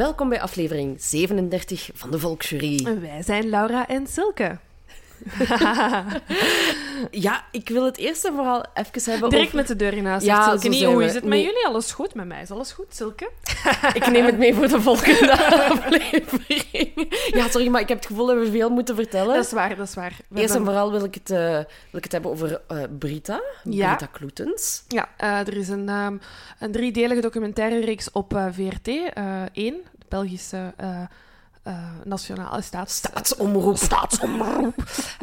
Welkom bij aflevering 37 van de Volksjury. Wij zijn Laura en Silke. Ja, ik wil het eerst en vooral even hebben Direct over... met de deur in huis. Ja, Silke niet, hoe is het met jullie? Alles goed? Met mij is alles goed, Silke. Ik neem het mee voor de volgende aflevering. Ja, sorry, maar ik heb het gevoel dat we veel moeten vertellen. Dat is waar, dat is waar. We Eerst en vooral wil ik het, eh, wil ik het hebben over eh, Brita. Ja. Brita Kloetens. Ja, eh, er is een, ehm, een driedelige documentaire reeks op VRT. eh 1, de Belgische eh, Nationale Staats... Staatsomroep. Staatsomroep.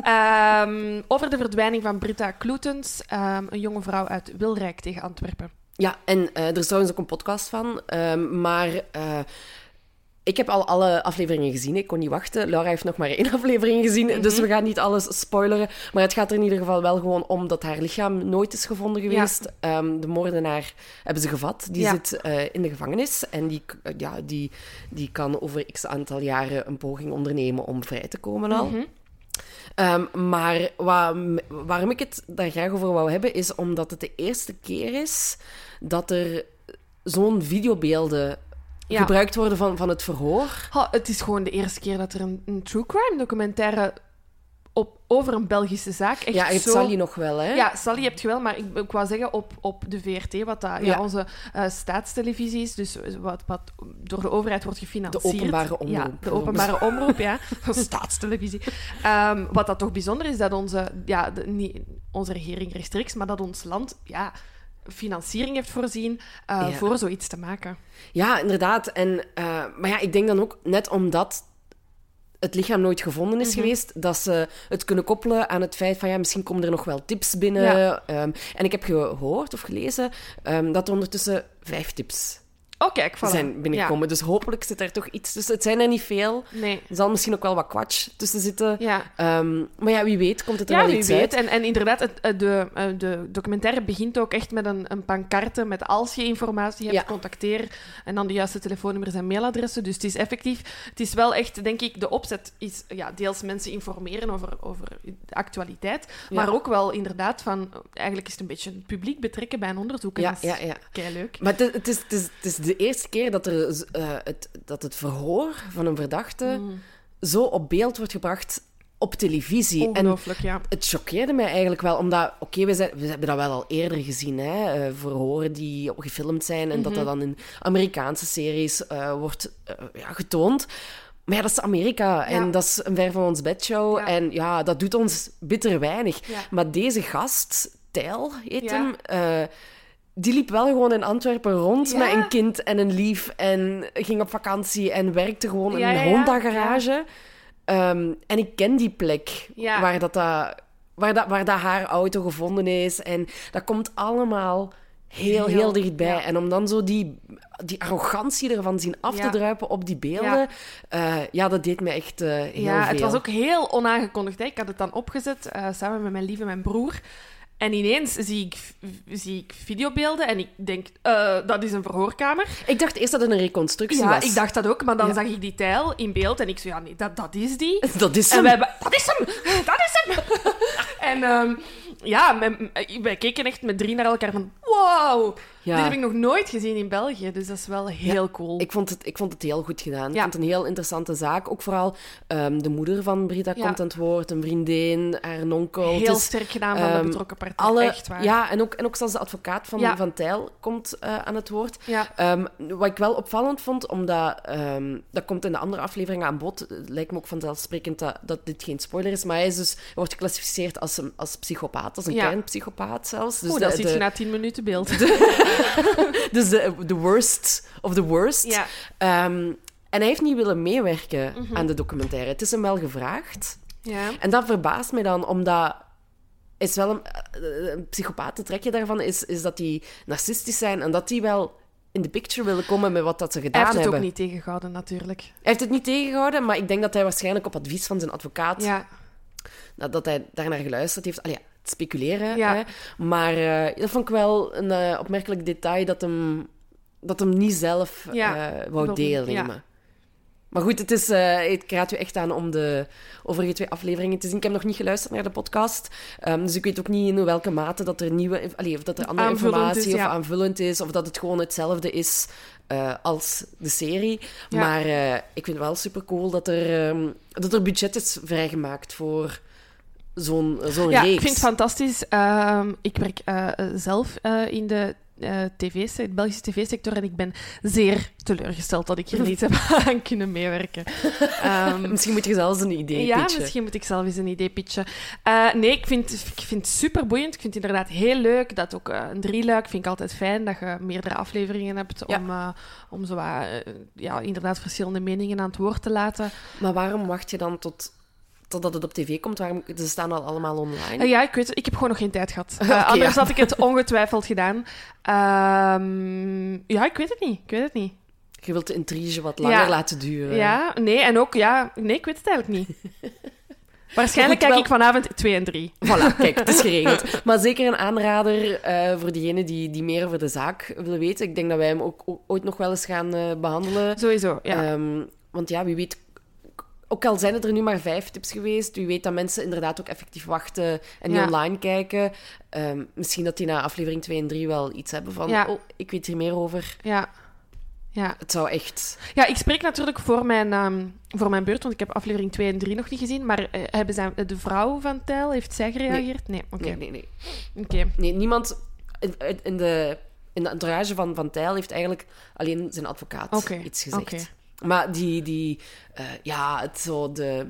Ehm, over de verdwijning van Britta Kloetens, ehm, een jonge vrouw uit Wilrijk tegen Antwerpen. Ja, en eh, er is trouwens ook een podcast van. ehm, maar eh, ik heb al alle afleveringen gezien. Ik kon niet wachten. Laura heeft nog maar één aflevering gezien. Dus we gaan niet alles spoileren. Maar het gaat er in ieder geval wel gewoon om dat haar lichaam nooit is gevonden geweest. Ehm, de moordenaar hebben ze gevat. Die Ja. zit eh, in de gevangenis. En die, eh, ja, die, die kan over x aantal jaren een poging ondernemen om vrij te komen al. Mhm. Ehm, maar wa- waarom ik het daar graag over wou hebben, is omdat het de eerste keer is dat er zo'n videobeelden Ja. gebruikt worden van, van het verhoor. Ha, het is gewoon de eerste keer dat er een, een true crime documentaire op, over een Belgische zaak echt ja, je hebt zo... Sally nog wel, hè? Ja, Sally heb je wel, maar ik, ik wou zeggen op, op de VRT, wat dat, ja. Ja. onze eh, staatstelevisie is, dus wat, wat door de overheid wordt gefinancierd. De openbare omroep, Ja, de openbare omroep, ja. staatstelevisie. Ehm, wat dat toch bijzonder is, dat onze, ja, de- niet onze regering rechtstreeks, maar dat ons land, ja financiering heeft voorzien eh, Ja. voor zoiets te maken. Ja, inderdaad. En, eh, maar ja, ik denk dan ook, net omdat het lichaam nooit gevonden is Mhm. geweest, dat ze het kunnen koppelen aan het feit van, ja, misschien komen er nog wel tips binnen. Ja. Ehm, en ik heb gehoord of gelezen ehm, dat er ondertussen vijf tips Oh, kijk, voilà. zijn binnengekomen. Dus hopelijk zit er toch iets tussen. Het zijn er niet veel. Nee. Er zal misschien ook wel wat kwatsch tussen zitten. Ja. Ehm, maar ja, wie weet komt het er Ja, wel iets weet. uit. En, en inderdaad, het, eh, de, eh, de documentaire begint ook echt met een, een pancarte met als je informatie hebt, Ja. contacteer. En dan de juiste telefoonnummers en mailadressen. Dus het is effectief... Het is wel echt, denk ik, de opzet is ja, deels mensen informeren over, over de actualiteit. Maar ook wel inderdaad van... Eigenlijk is het een beetje het publiek betrekken bij een onderzoek. En Ja, dat is ja, ja. leuk. Maar het, het, is, het, is, het is de eerste keer dat, er, eh, het, dat het verhoor van een verdachte Mm. zo op beeld wordt gebracht op televisie. En ja. het choqueerde mij eigenlijk wel, omdat... Oké, we, we hebben dat wel al eerder gezien, hè. eh, verhoren die gefilmd zijn en dat Mhm. dat dan in Amerikaanse series eh, wordt ja, getoond. Maar ja, dat is Amerika en Ja. dat is een ver van ons bedshow. Ja. En ja, dat doet ons bitter weinig. Ja. Maar deze gast, Tijl heet hem... die liep wel gewoon in Antwerpen rond Ja. met een kind en een lief en ging op vakantie en werkte gewoon in Ja, een. Honda-garage. Ehm, en ik ken die plek waar, dat, dat, waar, dat, waar dat haar auto gevonden is. En dat komt allemaal heel, heel, Heel, dichtbij. En om dan zo die, die arrogantie ervan zien af te druipen op die beelden, Ja. ja, ja dat deed me echt eh, heel Ja, veel. het was ook heel onaangekondigd. Hè. Ik had het dan opgezet eh, samen met mijn lieve mijn broer. En ineens zie ik, zie ik videobeelden en ik denk, eh, dat is een verhoorkamer. Ik dacht eerst dat het een reconstructie Ja, was. ik dacht dat ook, maar dan Ja. zag ik die tijl in beeld en ik zei, ja, nee, dat, dat is die. Dat is En hem. wij hebben, dat is hem! Dat is hem! en ehm, ja, wij keken echt met drie naar elkaar van, wow! Ja. Dit heb ik nog nooit gezien in België, dus dat is wel heel cool. Ik vond, het, ik vond het heel goed gedaan. Ik vond het een heel interessante zaak. Ook vooral ehm, de moeder van Brita komt aan het woord, een vriendin, haar nonkel. Heel sterk gedaan van de ehm, betrokken partij. alle, Echt waar. Ja, en ook, en ook zelfs de advocaat van, van Tijl komt eh, aan het woord. Ja. Ehm, wat ik wel opvallend vond, omdat dat komt in de andere aflevering aan bod, het lijkt me ook vanzelfsprekend dat, dat dit geen spoiler is, maar hij is dus, hij wordt geclassificeerd als een als psychopaat, als een kernpsychopaat zelfs. Dus de, dat ziet de- je na tien minuten beeld. dus de, de worst of the worst. Ja. Ehm, en hij heeft niet willen meewerken Mhm. aan de documentaire. Het is hem wel gevraagd. ja. En dat verbaast mij dan, omdat is wel een, eh, een psychopaat. Trekje daarvan is, is dat die narcistisch zijn en dat die wel in de picture willen komen met wat dat ze Hij gedaan heeft het hebben. ook niet tegengehouden, natuurlijk. Hij heeft het niet tegengehouden, maar ik denk dat hij waarschijnlijk op advies van zijn advocaat, Ja. dat, dat hij daarnaar geluisterd heeft. Allee, ja, het speculeren. Ja. Hè? Maar eh, dat vond ik wel een eh, opmerkelijk detail dat hem, dat hem niet zelf Ja, eh, wou deelnemen. ja. Maar goed, het is, ik raad u echt aan om de overige twee afleveringen te zien. Ik heb nog niet geluisterd naar de podcast, ehm, dus ik weet ook niet in welke mate dat er nieuwe, allee, of dat er andere Aanvullend informatie is, of aanvullend is, of dat het gewoon hetzelfde is als de serie. Maar ik vind het wel super cool dat er, ehm, dat er budget is vrijgemaakt voor zo'n zo'n Ja, reeks. ik vind het fantastisch. Ehm, ik werk eh, eh, zelf eh, in de eh tv de Belgische tv-sector en ik ben zeer teleurgesteld dat ik hier niet heb aan kunnen meewerken. Ehm, Misschien moet je zelfs een idee ja, pitchen. misschien moet ik zelf eens een idee pitchen. Eh, nee, ik vind, ik vind het super boeiend. Ik vind het inderdaad heel leuk. Dat ook eh, een drieluik vind ik altijd fijn, dat je meerdere afleveringen hebt Ja. om, eh, om zo eh, ja, inderdaad verschillende meningen aan het woord te laten. Maar waarom wacht je dan tot, totdat het op tv komt? Waarom, ze staan al allemaal online. Eh, ja, ik weet het. Ik heb gewoon nog geen tijd gehad. Eh, anders ja. had ik het ongetwijfeld gedaan. Ehm, ja, ik weet het niet. Ik weet het niet. Je wilt de intrige wat langer Ja. laten duren. Ja, nee, en ook, ja, nee, ik weet het eigenlijk niet. Waarschijnlijk kijk wel- ik vanavond 2 en 3. Voilà, kijk, het is geregeld. Maar zeker een aanrader eh, voor diegenen die, die meer over de zaak willen weten. Ik denk dat wij hem ook ooit nog wel eens gaan eh, behandelen. Sowieso, ja. Ehm, want ja, wie weet... Ook al zijn het er nu maar vijf tips geweest, wie weet dat mensen inderdaad ook effectief wachten en niet Ja. online kijken. Ehm, misschien dat die na aflevering 2 en 3 wel iets hebben van... Ja. Oh, ik weet hier meer over. ja. Ja. Het zou echt... ja, ik spreek natuurlijk voor mijn, ehm, voor mijn beurt, want ik heb aflevering 2 en 3 nog niet gezien. Maar eh, hebben zij, de vrouw van Tijl, heeft zij gereageerd? Nee, oké. Nee, nee, nee. Oké. Nee, niemand in, in de, in de entourage van, van Tijl heeft eigenlijk alleen zijn advocaat iets gezegd. Maar die, die eh, ja, het zo, de,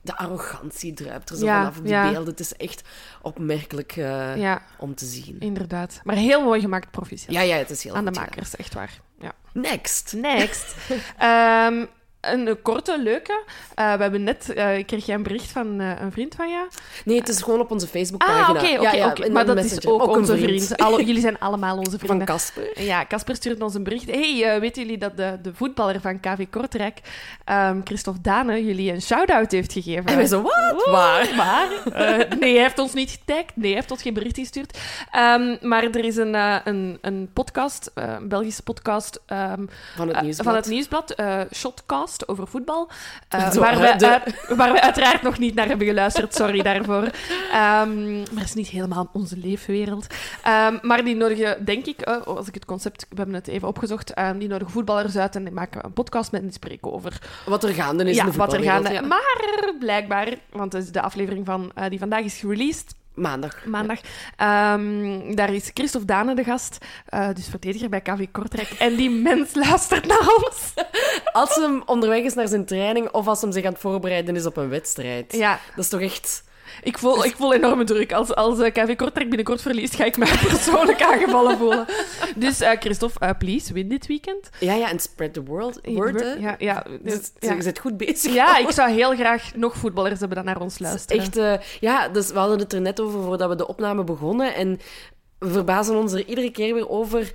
de arrogantie druipt er zo Ja, vanaf op die ja. beelden. Het is echt opmerkelijk eh, Ja, om te zien. inderdaad. Maar heel mooi gemaakt, proficiat. Ja, ja, het is heel Aan de gedaan. makers, echt waar. Ja. Next. Next. Ehm, een korte, leuke. Eh, we hebben net... eh kreeg jij een bericht van eh, een vriend van jou? Nee, het is gewoon op onze Facebookpagina. Ah, oké, oké, Ja, ja, Maar dat is ook, onze vriend. Alle, jullie zijn allemaal onze Van vrienden. Casper. Ja, Casper stuurt ons een bericht. hey, eh, weten jullie dat de, de voetballer van KV Kortrijk, ehm, Christophe Dane, jullie een shout-out heeft gegeven? En wij zo, wat? Waar? waar? Eh, nee, hij heeft ons niet getagd. Nee, hij heeft ons geen bericht gestuurd. Ehm, maar er is een, eh, een, een podcast, eh, een Belgische podcast ehm, Van het eh, nieuwsblad. van het nieuwsblad, eh, Over voetbal. eh, Zo, waar, we, de- waar we uiteraard nog niet naar hebben geluisterd, sorry daarvoor. Ehm, maar het is niet helemaal onze leefwereld. Ehm, maar die nodigen, denk ik, eh, als ik het concept, we hebben het even opgezocht, ehm, die nodigen voetballers uit en die maken een podcast met en die spreken over Wat er gaande is ja, in de wat er gaande. ja. Maar blijkbaar, want het is de aflevering van, eh, die vandaag is gereleased, Maandag. maandag. Ehm, daar is Christophe Dane de gast, eh, dus verdediger bij KV Kortrijk. En die mens luistert naar ons. Als hem onderweg is naar zijn training of als hem zich aan het voorbereiden is op een wedstrijd. Ja, Dat is toch echt... ik voel, ik voel enorme druk. Als, als eh, KV Kortrijk binnenkort verliest, ga ik mij persoonlijk aangevallen voelen. Dus eh, Christophe, eh, please, win dit weekend. Ja, ja, en spread the world. Word, hè. Ja, ja, Dus, dus, je bent goed bezig. ja, ik zou heel graag nog voetballers hebben dat naar ons luisteren. Echt, ja, dus we hadden het er net over voordat we de opname begonnen. En we verbazen ons er iedere keer weer over,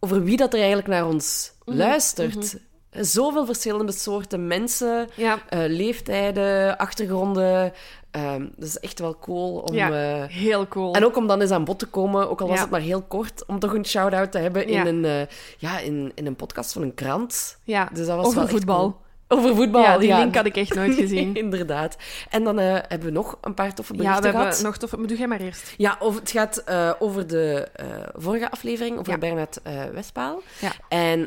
over wie dat er eigenlijk naar ons Mhm, luistert. Zoveel verschillende soorten mensen, Ja, eh, leeftijden, achtergronden. Ehm, dat is echt wel cool om... Ja. eh, heel cool. en ook om dan eens aan bod te komen, ook al was Ja. het maar heel kort, om toch een shout-out te hebben Ja. in, een, eh, ja, in, in een podcast van een krant. ja, Dus dat was over wel voetbal. cool. Over voetbal, Ja, die link had ik echt nooit gezien. Inderdaad. En dan hebben we nog een paar toffe Ja, berichten we hebben gehad. nog tof... Maar doe jij maar eerst. Ja, over, het gaat over de vorige aflevering, over Ja. Bernard Westpaal. Ja. En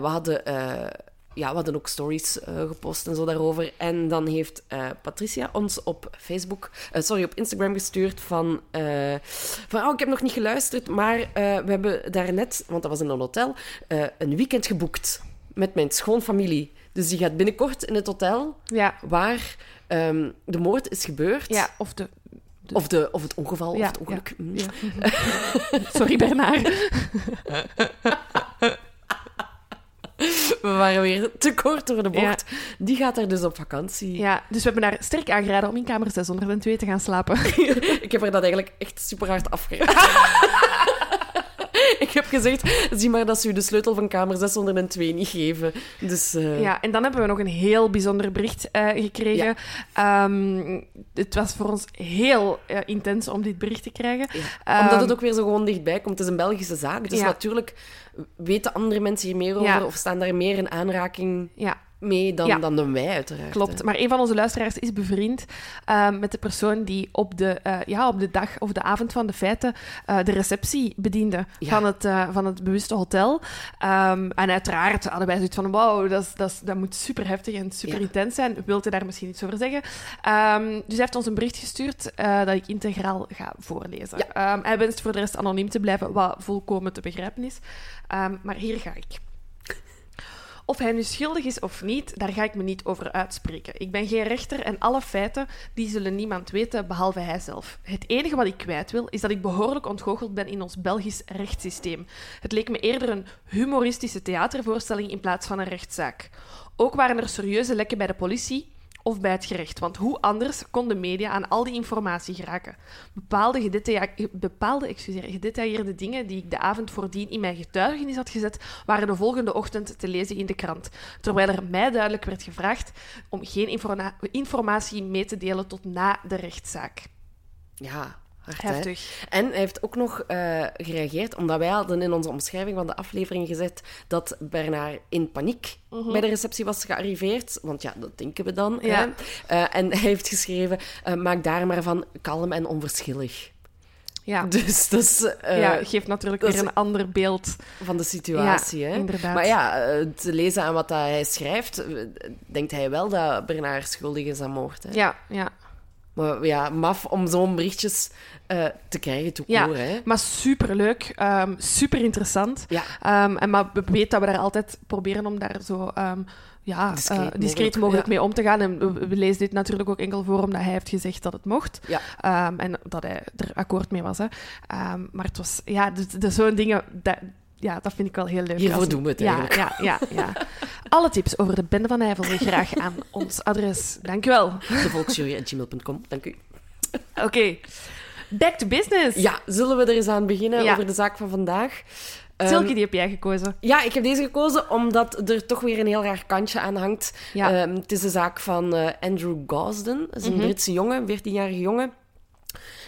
we, hadden, ja, we hadden ook stories eh, gepost en zo daarover. En dan heeft eh, Patricia ons op Facebook, eh, sorry, op Instagram gestuurd van, eh, van oh, ik heb nog niet geluisterd, maar eh, we hebben daarnet, want dat was in een hotel, eh, een weekend geboekt met mijn schoonfamilie. Dus die gaat binnenkort in het hotel Ja, waar ehm, de moord is gebeurd. ja of de... Of, de, of het ongeval, Ja, of het ongeluk. Mm. Ja. Sorry, Bernard. We waren weer te kort door de bocht. Die gaat er dus op vakantie. Ja, dus we hebben daar sterk aangeraden om in kamer 602 te gaan slapen. Ik heb er dat eigenlijk echt super hard afgeraden. Ik heb gezegd, zie maar dat ze u de sleutel van kamer 602 niet geven. Dus eh, Ja, en dan hebben we nog een heel bijzonder bericht eh, gekregen. Ehm, het was voor ons heel eh, intens om dit bericht te krijgen. ja. omdat het Ehm, ook weer zo gewoon dichtbij komt. Het is een Belgische zaak, dus Ja. natuurlijk weten andere mensen hier meer over of staan daar meer in aanraking Ja, mee dan, Ja. dan doen wij, uiteraard. klopt. hè. Maar een van onze luisteraars is bevriend ehm, met de persoon die op de, eh, ja, op de dag of de avond van de feiten eh, de receptie bediende Ja. van, het, eh, van het bewuste hotel. Ehm, en uiteraard hadden wij zoiets van, wauw, dat, dat, dat moet super heftig en super Ja. intens zijn. Wilt u daar misschien iets over zeggen? Ehm, dus hij heeft ons een bericht gestuurd dat ik integraal ga voorlezen. Hij wenst voor de rest anoniem te blijven, wat volkomen te begrijpen is. Maar hier ga ik. Of hij nu schuldig is of niet, daar ga ik me niet over uitspreken. Ik ben geen rechter en alle feiten die zullen niemand weten behalve hijzelf. Het enige wat ik kwijt wil is dat ik behoorlijk ontgoocheld ben in ons Belgisch rechtssysteem. Het leek me eerder een humoristische theatervoorstelling in plaats van een rechtszaak. Ook waren er serieuze lekken bij de politie of bij het gerecht, want hoe anders kon de media aan al die informatie geraken? Bepaalde, bepaalde gedetailleerde dingen die ik de avond voordien in mijn getuigenis had gezet, waren de volgende ochtend te lezen in de krant, terwijl er mij duidelijk werd gevraagd om geen informa- informatie mee te delen tot na de rechtszaak. Ja, hard, hè. Heftig. En hij heeft ook nog eh, gereageerd, omdat wij hadden in onze omschrijving van de aflevering gezet dat Bernard in paniek bij de receptie was gearriveerd. Want ja, dat denken we dan. Ja. Eh, en hij heeft geschreven, eh, maak daar maar van kalm en onverschillig. Ja, Dus dat is ja geeft natuurlijk weer een ander beeld. van de situatie. Ja, hè? inderdaad. Maar ja, te lezen aan wat hij schrijft, denkt hij wel dat Bernard schuldig is aan moord. Hè? Ja, ja. Maar ja, maf om zo'n berichtjes eh, te krijgen, toe Ja, hè? maar superleuk, um, super interessant. Ja. Ehm, en maar we weten dat we daar altijd proberen om daar zo ehm, ja, Discreet eh, mogelijk, discreet mogelijk ja. mee om te gaan. En we, we lezen dit natuurlijk ook enkel voor omdat hij heeft gezegd dat het mocht. Ja. Ehm, en dat hij er akkoord mee was. Hè. Ehm, maar het was, ja, dus, dus zo'n dingen, dat, ja, dat vind ik wel heel leuk. Hiervoor Als- doen we het ja, eigenlijk. Ja, ja, ja. Alle tips over de Bende van Nijvel graag aan ons adres. Dank u wel. Devolksjury.gmail.com, dank u. Oké, back to business. Ja, zullen we er eens aan beginnen Ja. over de zaak van vandaag? Ehm, Silke, die heb jij gekozen. ja, ik heb deze gekozen omdat er toch weer een heel raar kantje aan hangt. Ja. Ehm, het is de zaak van eh, Andrew Gosden. Dat is een Mhm. Britse jongen, een 14-jarige jongen,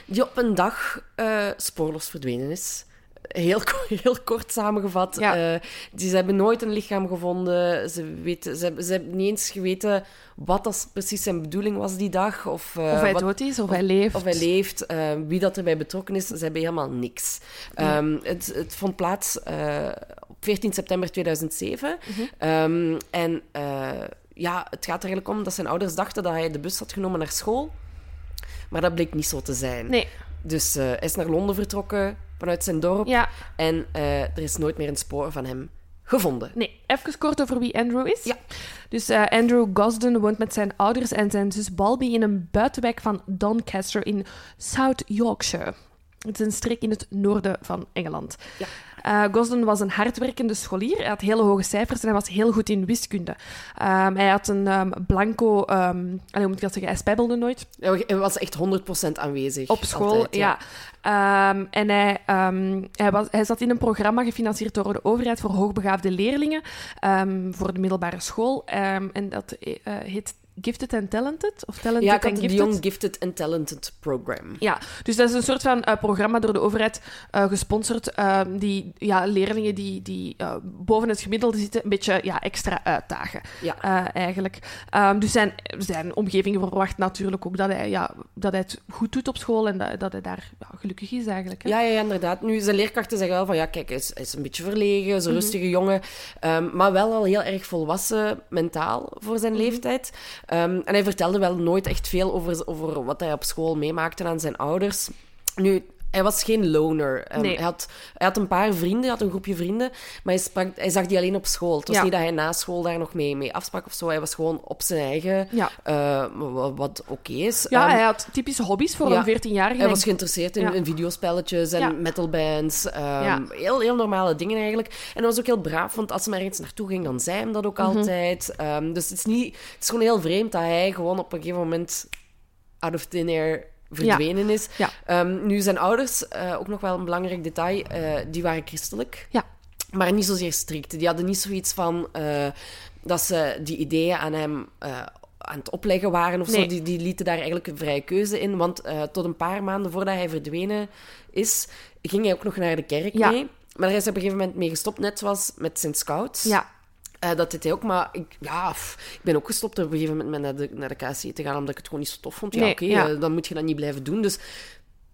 die op een dag eh, spoorloos verdwenen is. Heel, heel kort samengevat. Ja. Eh, die, ze hebben nooit een lichaam gevonden. Ze, weten, ze, hebben, ze hebben niet eens geweten wat dat precies zijn bedoeling was die dag. Of, Of hij wat- dood is, of, hij leeft. of hij leeft, eh, wie dat erbij betrokken is, ze hebben helemaal niks. Ehm, het, het vond plaats op 14 september 2007. Mhm. Ehm, en ja, het gaat er eigenlijk om dat zijn ouders dachten dat hij de bus had genomen naar school. Maar dat bleek niet zo te zijn. Nee, Dus eh, hij is naar Londen vertrokken vanuit zijn dorp. ja, En eh, er is nooit meer een spoor van hem gevonden. nee. Even kort over wie Andrew is. Ja. Dus eh, Andrew Gosden woont met zijn ouders en zijn zus Balby in een buitenwijk van Doncaster in South Yorkshire. Het is een streek in het noorden van Engeland. Ja. Eh, Gosden was een hardwerkende scholier. Hij had hele hoge cijfers en hij was heel goed in wiskunde. Ehm, hij had een ehm, blanco... allee, hoe moet ik dat zeggen? Hij spijbelde nooit. Hij was echt 100% aanwezig. Op school, Altijd, ja. En hij, hij, was, hij zat in een programma gefinancierd door de overheid voor hoogbegaafde leerlingen voor de middelbare school. En dat eh, heet Gifted and Talented? Of Talented Ja, ik and had Gifted? Young Gifted and Talented Program. Ja, dus dat is een soort van eh, programma door de overheid eh, gesponsord, ehm, die ja, leerlingen die, die eh, boven het gemiddelde zitten een beetje ja, extra uitdagen, Ja. eigenlijk. Ehm, dus zijn, zijn omgeving verwacht natuurlijk ook dat hij, ja, dat hij het goed doet op school en dat, dat hij daar ja, gelukkig is, eigenlijk. Hè? Ja, ja, inderdaad. Nu, zijn leerkrachten zeggen wel van, ja, kijk, hij is, hij is een beetje verlegen, is een rustige jongen, ehm, maar wel al heel erg volwassen mentaal voor zijn leeftijd. Ehm, en hij vertelde wel nooit echt veel over, over wat hij op school meemaakte aan zijn ouders. Nu, hij was geen loner. Ehm, Nee. hij, had, hij had een paar vrienden, hij had een groepje vrienden, maar hij, sprak, hij zag die alleen op school. Het was Ja. niet dat hij na school daar nog mee, mee afsprak of zo. Hij was gewoon op zijn eigen, Ja. eh, wa- wat oké is. Ja, Ehm, hij had typische hobby's voor ja. een 14-jarige. hij was geïnteresseerd in, in videospelletjes en metalbands. Ja. heel, heel normale dingen eigenlijk. En hij was ook heel braaf, want als hij maar ergens naartoe ging, dan zei hem dat ook Mhm. altijd. Dus het is, niet, het is gewoon heel vreemd dat hij gewoon op een gegeven moment out of thin air verdwenen is. Ja. Ehm, nu, zijn ouders, eh, ook nog wel een belangrijk detail, eh, die waren christelijk. Ja. Maar niet zozeer strikt. Die hadden niet zoiets van eh, dat ze die ideeën aan hem aan het opleggen waren of zo. Die, die lieten daar eigenlijk een vrije keuze in. Want tot een paar maanden voordat hij verdwenen is, ging hij ook nog naar de kerk Ja. mee. Maar daar is hij op een gegeven moment mee gestopt, net zoals met zijn scouts. Ja, Eh, dat deed hij ook, maar ik, ja, pff, ik ben ook gestopt op een gegeven moment met naar de, naar de KC te gaan, omdat ik het gewoon niet zo tof vond. Ja, Nee, oké, ja. eh, dan moet je dat niet blijven doen. Dus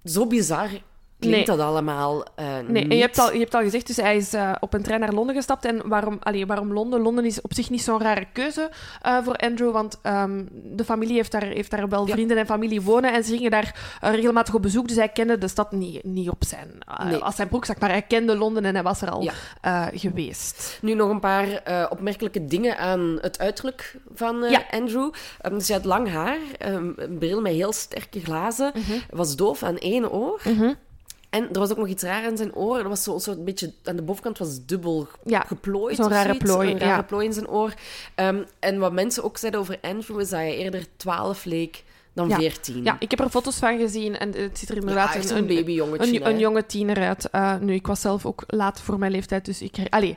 zo bizar klinkt Nee. dat allemaal eh Nee, en je hebt, al, je hebt al gezegd, dus hij is eh, op een trein naar Londen gestapt. En waarom, allee, waarom Londen? Londen is op zich niet zo'n rare keuze eh, voor Andrew, want ehm, de familie heeft daar, heeft daar wel Ja. vrienden en familie wonen. En ze gingen daar regelmatig op bezoek, dus hij kende de stad niet, niet op zijn, Nee. als zijn broekzak. Maar hij kende Londen en hij was er al Ja. geweest. Nu nog een paar opmerkelijke dingen aan het uiterlijk van Ja. Andrew. Ehm, hij had lang haar, ehm, een bril met heel sterke glazen, Mhm. Was doof aan één oor. En er was ook nog iets raar aan zijn oor. Dat was zo, zo een beetje, aan de bovenkant was dubbel Ja, geplooid. zo'n rare zoiets. plooi, Een rare ja. plooi in zijn oor. Ehm, en wat mensen ook zeiden over Andrew is dat hij eerder 12 leek dan Ja. 14. Ja, ik heb er foto's van gezien en het ziet er inderdaad echt een, zo'n babyjongetje, een, hè. een jonge tiener uit. Eh, nu, ik was zelf ook laat voor mijn leeftijd, dus ik... Allee,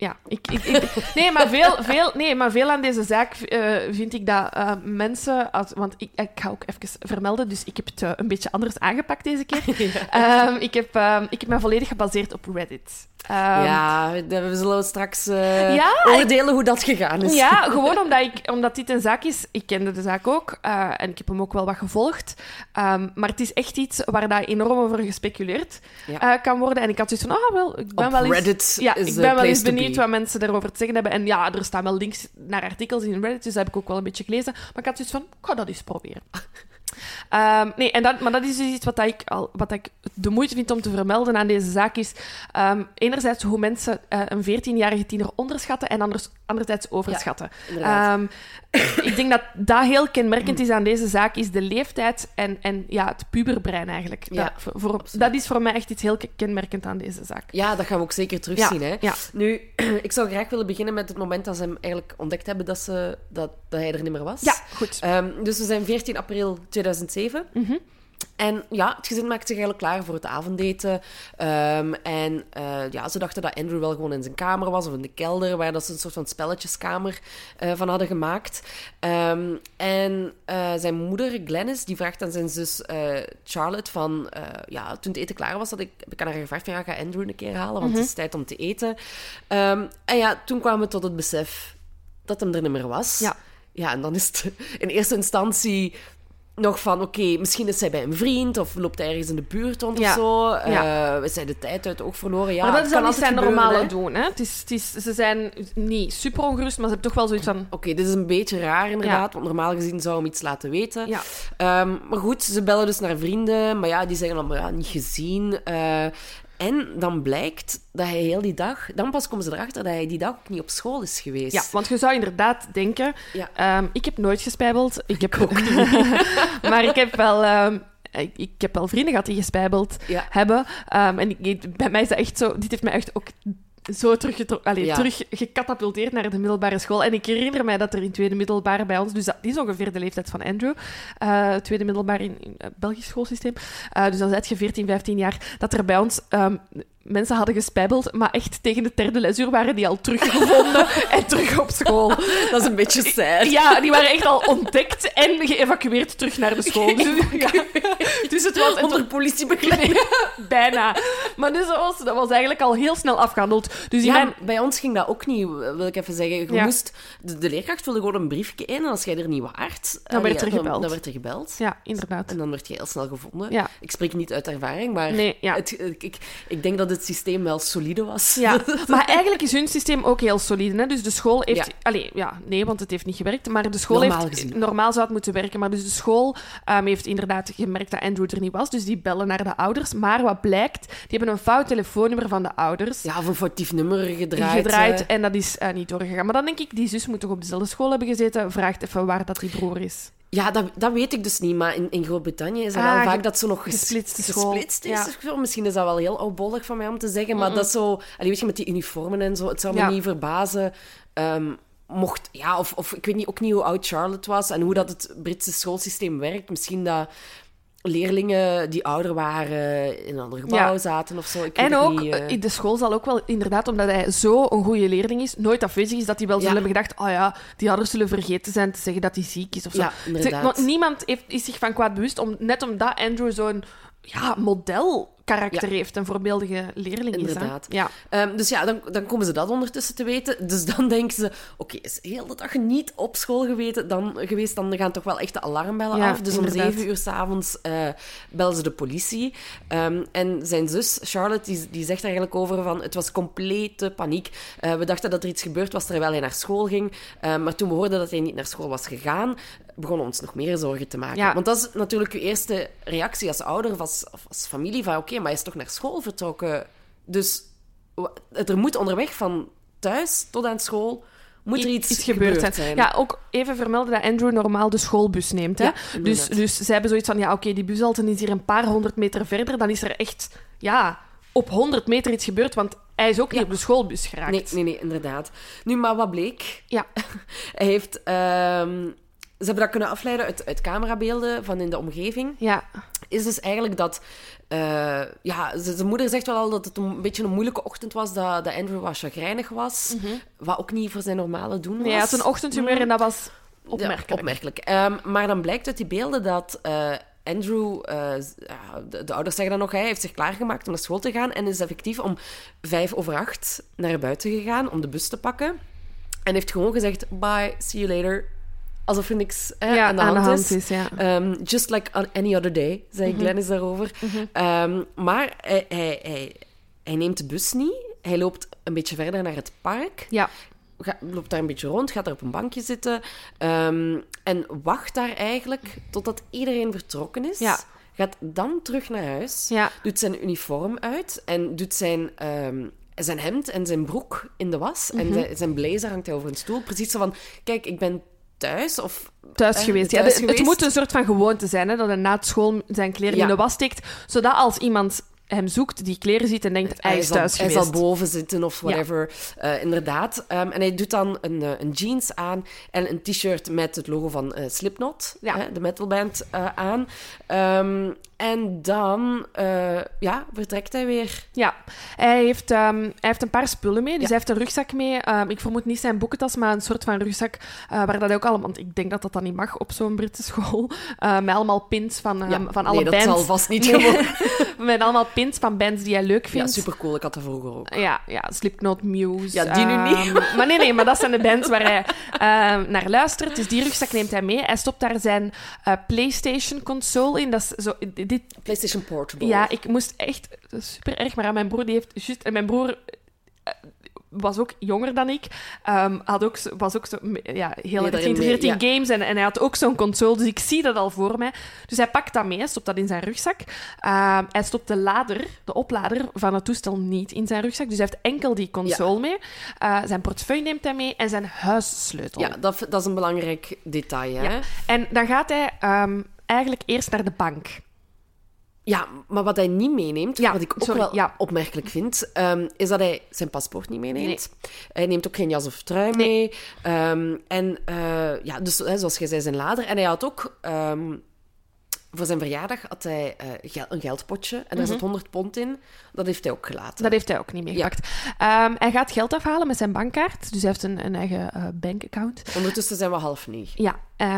ja, ik, ik, ik- nee, maar veel, veel, nee, maar veel aan deze zaak eh, vind ik dat eh, mensen... Als, want ik, ik ga ook even vermelden, dus ik heb het eh, een beetje anders aangepakt deze keer. Ehm, ik, heb, ehm, ik heb me volledig gebaseerd op Reddit. Ehm, ja, we zullen straks Ja, oordelen hoe dat gegaan is. Ja, gewoon omdat, ik, omdat dit een zaak is. Ik kende de zaak ook eh, en ik heb hem ook wel wat gevolgd. Ehm, maar het is echt iets waar daar enorm over gespeculeerd Ja. eh, kan worden. En ik had zoiets van, ah wel, ik ben Op wel eens... Reddit ja, ik ben wel eens benieuwd be. wat mensen daarover te zeggen hebben. En ja, er staan wel links naar artikels in Reddit, dus dat heb ik ook wel een beetje gelezen. Maar ik had zoiets van, ik ga dat eens proberen. Ehm, nee, en dat, maar dat is dus iets wat ik, al, wat ik de moeite vind om te vermelden aan deze zaak. Is ehm, enerzijds hoe mensen eh, een 14-jarige tiener onderschatten en anders, anderzijds overschatten. Ehm, ik denk dat dat heel kenmerkend is aan deze zaak, is de leeftijd en, en ja, het puberbrein eigenlijk. Ja, dat, voor- dat is voor mij echt iets heel kenmerkend aan deze zaak. Ja, dat gaan we ook zeker terugzien. Ja, Hè? ja. Nu, ik zou graag willen beginnen met het moment dat ze hem eigenlijk ontdekt hebben dat, ze, dat, dat hij er niet meer was. Ja, goed. Ehm, dus we zijn 14 april 2007. Mhm. En ja, het gezin maakte zich eigenlijk klaar voor het avondeten. Ehm, en eh, ja, ze dachten dat Andrew wel gewoon in zijn kamer was of in de kelder, waar dat ze een soort van spelletjeskamer eh, van hadden gemaakt. Ehm, en eh, zijn moeder, Glennis, die vraagt aan zijn zus Charlotte van... ja, toen het eten klaar was, had ik, heb ik aan haar gevraagd van... Ja, ga Andrew een keer halen, want het is tijd om te eten. Ehm, en ja, toen kwamen we tot het besef dat hem er niet meer was. Ja. Ja, en dan is het in eerste instantie nog van, oké, misschien is hij bij een vriend of loopt hij ergens in de buurt rond Ja. of zo. Ja. Eh, is hij de tijd uit oog verloren? Ja, maar dat is kan niet zijn gebeuren, normale hè. doen. Hè? Het is, het is, ze zijn niet super ongerust, maar ze hebben toch wel zoiets van... Oké, dit is een beetje raar inderdaad, want normaal gezien zou hem iets laten weten. Ja. Ehm, maar goed, ze bellen dus naar vrienden, maar ja, die zeggen dan, maar ja, niet gezien. Eh, en dan blijkt dat hij heel die dag... Dan pas komen ze erachter dat hij die dag ook niet op school is geweest. Ja, want je zou inderdaad denken... Ja. ehm, ik heb nooit gespijbeld. Ik heb ook maar ik heb wel... ehm, ik, ik heb wel vrienden gehad die gespijbeld Ja. hebben. Ehm, en ik, bij mij is dat echt zo... Dit heeft mij echt ook zo teruggetro- allee, Ja. terug gecatapulteerd naar de middelbare school. En ik herinner mij dat er in tweede middelbaar bij ons... Dus dat is ongeveer de leeftijd van Andrew. eh, tweede middelbaar in, in het Belgisch schoolsysteem. Eh, dus dan zet je 14, 15 jaar. Dat er bij ons... ehm, Mensen hadden gespijbeld, maar echt tegen de derde lesuur waren die al teruggevonden en terug op school. Dat is een beetje sad. Ja, die waren echt al ontdekt en geëvacueerd terug naar de school. Dus, ja. dus het was... Onder politiebegeleiding. Bijna. Maar dus dat, was, dat was eigenlijk al heel snel afgehandeld. Dus Ja, man... bij ons ging dat ook niet, wil ik even zeggen. Je Ja. moest, de, de leerkracht wilde gewoon een briefje in en als jij er niet waart... Dan werd er eh, gebeld. Dan werd er gebeld. Ja, inderdaad. En dan werd je heel snel gevonden. Ja. Ik spreek niet uit ervaring, maar Nee, het, ik, ik denk dat het systeem wel solide was. Ja, maar eigenlijk is hun systeem ook heel solide. Hè? Dus de school heeft... Ja. Allee, ja, nee, want het heeft niet gewerkt. Maar de school Normaal heeft... gezien. Normaal zou het moeten werken. Maar dus de school ehm, heeft inderdaad gemerkt dat Andrew er niet was. Dus die bellen naar de ouders. Maar wat blijkt, die hebben een fout telefoonnummer van de ouders Ja, of een foutief nummer gedraaid. gedraaid. eh. En dat is eh, niet doorgegaan. Maar dan denk ik, die zus moet toch op dezelfde school hebben gezeten. Vraagt even waar dat die broer is. Ja, dat, dat weet ik dus niet. Maar in, in Groot-Brittannië is het Ah, wel vaak dat zo nog gesplitst is. Ja. Misschien is dat wel heel oudbollig van mij om te zeggen. Maar dat zo... Allee, weet je, met die uniformen en zo. Het zou me Ja. niet verbazen... ehm, mocht... Ja, of, of ik weet niet, ook niet hoe oud Charlotte was en hoe dat het Britse schoolsysteem werkt. Misschien dat leerlingen die ouder waren in een ander gebouw Ja. zaten of zo. Ik En ook, niet, eh. eh, de school zal ook wel, inderdaad, omdat hij zo een goede leerling is, nooit afwezig is, dat hij wel Ja. zullen hebben gedacht, oh ja, die ouders zullen vergeten zijn te zeggen dat hij ziek is of zo. Ja, inderdaad. Niemand heeft, is zich van kwaad bewust, om, net omdat Andrew zo'n ja, modelkarakter Ja. heeft, een voorbeeldige leerling Inderdaad. is. Ja. Ehm, dus ja, dan, dan komen ze dat ondertussen te weten. Dus dan denken ze, oké, is heel de dag niet op school geweten, dan, geweest, dan gaan toch wel echt de alarmbellen Ja, af. Dus om zeven uur s'avonds eh bellen ze de politie. Ehm, en zijn zus, Charlotte, die, die zegt er eigenlijk over van, het was complete paniek. Eh, we dachten dat er iets gebeurd was terwijl hij naar school ging. Ehm, maar toen we hoorden dat hij niet naar school was gegaan, begonnen ons nog meer zorgen te maken. Ja. Want dat is natuurlijk je eerste reactie als ouder of als, of als familie, van oké, maar hij is toch naar school vertrokken. Dus er moet onderweg van thuis tot aan school moet er iets, gebeurd zijn. Ja, ook even vermelden dat Andrew normaal de schoolbus neemt. Hè? Ja, dus, dus zij hebben zoiets van, ja, oké, die bushalte is hier een paar honderd meter verder, dan is er echt, ja, op 100 meter iets gebeurd, want hij is ook niet op de schoolbus geraakt. Nee, nee, nee, inderdaad. Nu, maar wat bleek? Ja. Hij heeft... ehm, ze hebben dat kunnen afleiden uit, uit camerabeelden van in de omgeving. Ja, Is dus eigenlijk dat... eh, ja, zijn moeder zegt wel al dat het een beetje een moeilijke ochtend was, dat, dat Andrew wat chagrijnig was. Wat ook niet voor zijn normale doen was. nee, hij had een ochtendhumeur en dat was opmerkelijk. Ja, opmerkelijk. Ehm, maar dan blijkt uit die beelden dat eh, Andrew, eh, de ouders zeggen dan nog, hij heeft zich klaargemaakt om naar school te gaan en is effectief om vijf over acht naar buiten gegaan om de bus te pakken. En heeft gewoon gezegd, bye, see you later. Alsof er niks hè, ja, aan de hand, is. ja. Ehm, just like on any other day, zei Glennis daarover. Ehm, maar hij, hij, hij, hij neemt de bus niet. Hij loopt een beetje verder naar het park Ja, ga- loopt daar een beetje rond, gaat daar op een bankje zitten ehm, en wacht daar eigenlijk totdat iedereen vertrokken is. Ja. Gaat dan terug naar huis, ja. doet zijn uniform uit en doet zijn, zijn hemd en zijn broek in de was. Mhm. En zijn, zijn blazer hangt hij over een stoel. Precies zo van, kijk, ik ben thuis of... Thuis eh, geweest. Ja, thuis de- geweest. Het moet een soort van gewoonte zijn, hè, dat hij na het school zijn kleren Ja. in de was steekt, zodat als iemand hem zoekt, die kleren ziet en denkt, hij is thuis hij geweest. zal boven zitten of whatever. Eh, inderdaad. Ehm, en hij doet dan een, eh, een jeans aan en een t-shirt met het logo van Slipknot, Ja. hè, de metalband, eh, aan. Ehm, en dan eh, ja, vertrekt hij weer. Ja, hij heeft, ehm, hij heeft een paar spullen mee. Dus Ja. hij heeft een rugzak mee. Ehm, ik vermoed niet zijn boekentas, maar een soort van rugzak eh, waar dat ook allemaal... Want ik denk dat dat dan niet mag op zo'n Britse school. Eh, met allemaal pins van, Ja, van alle nee, dat zal vast niet gewoon. met allemaal pins van bands die hij leuk Ja, vindt. super cool. Ik had dat vroeger ook. Ja, ja, Slipknot, Muse. Ja, die nu niet. maar nee, nee, maar dat zijn de bands waar hij naar luistert. Dus die rugzak neemt hij mee. Hij stopt daar zijn PlayStation-console in. Dat is zo... Dit, PlayStation Portable. ja, ik moest echt... super erg, maar aan mijn broer, die heeft... Juist, en mijn broer eh, was ook jonger dan ik. ehm, had ook, was ook zo, ja, heel erg geïnteresseerd in games. En, en hij had ook zo'n console, dus ik zie dat al voor mij. Dus hij pakt dat mee, stopt dat in zijn rugzak. Ehm, hij stopt de lader, de oplader van het toestel niet in zijn rugzak. Dus hij heeft enkel die console mee. Eh, zijn portefeuille neemt hij mee en zijn huissleutel. Ja, dat, dat is een belangrijk detail. Hè? Ja. En dan gaat hij ehm, eigenlijk eerst naar de bank. Ja, maar wat hij niet meeneemt, Ja, wat ik ook sorry, wel ja. opmerkelijk vind, ehm, is dat hij zijn paspoort niet meeneemt. Hij neemt ook geen jas of trui mee. Ehm, en eh, ja, dus hè, zoals jij zei, zijn lader. En hij had ook ehm, voor zijn verjaardag had hij eh, een geldpotje en daar zat 100 pond in. Dat heeft hij ook gelaten. Dat heeft hij ook niet meer Ja. gepakt. Ehm, hij gaat geld afhalen met zijn bankkaart. Dus hij heeft een, een eigen eh, bankaccount. Ondertussen zijn we half negen. Ja, eh,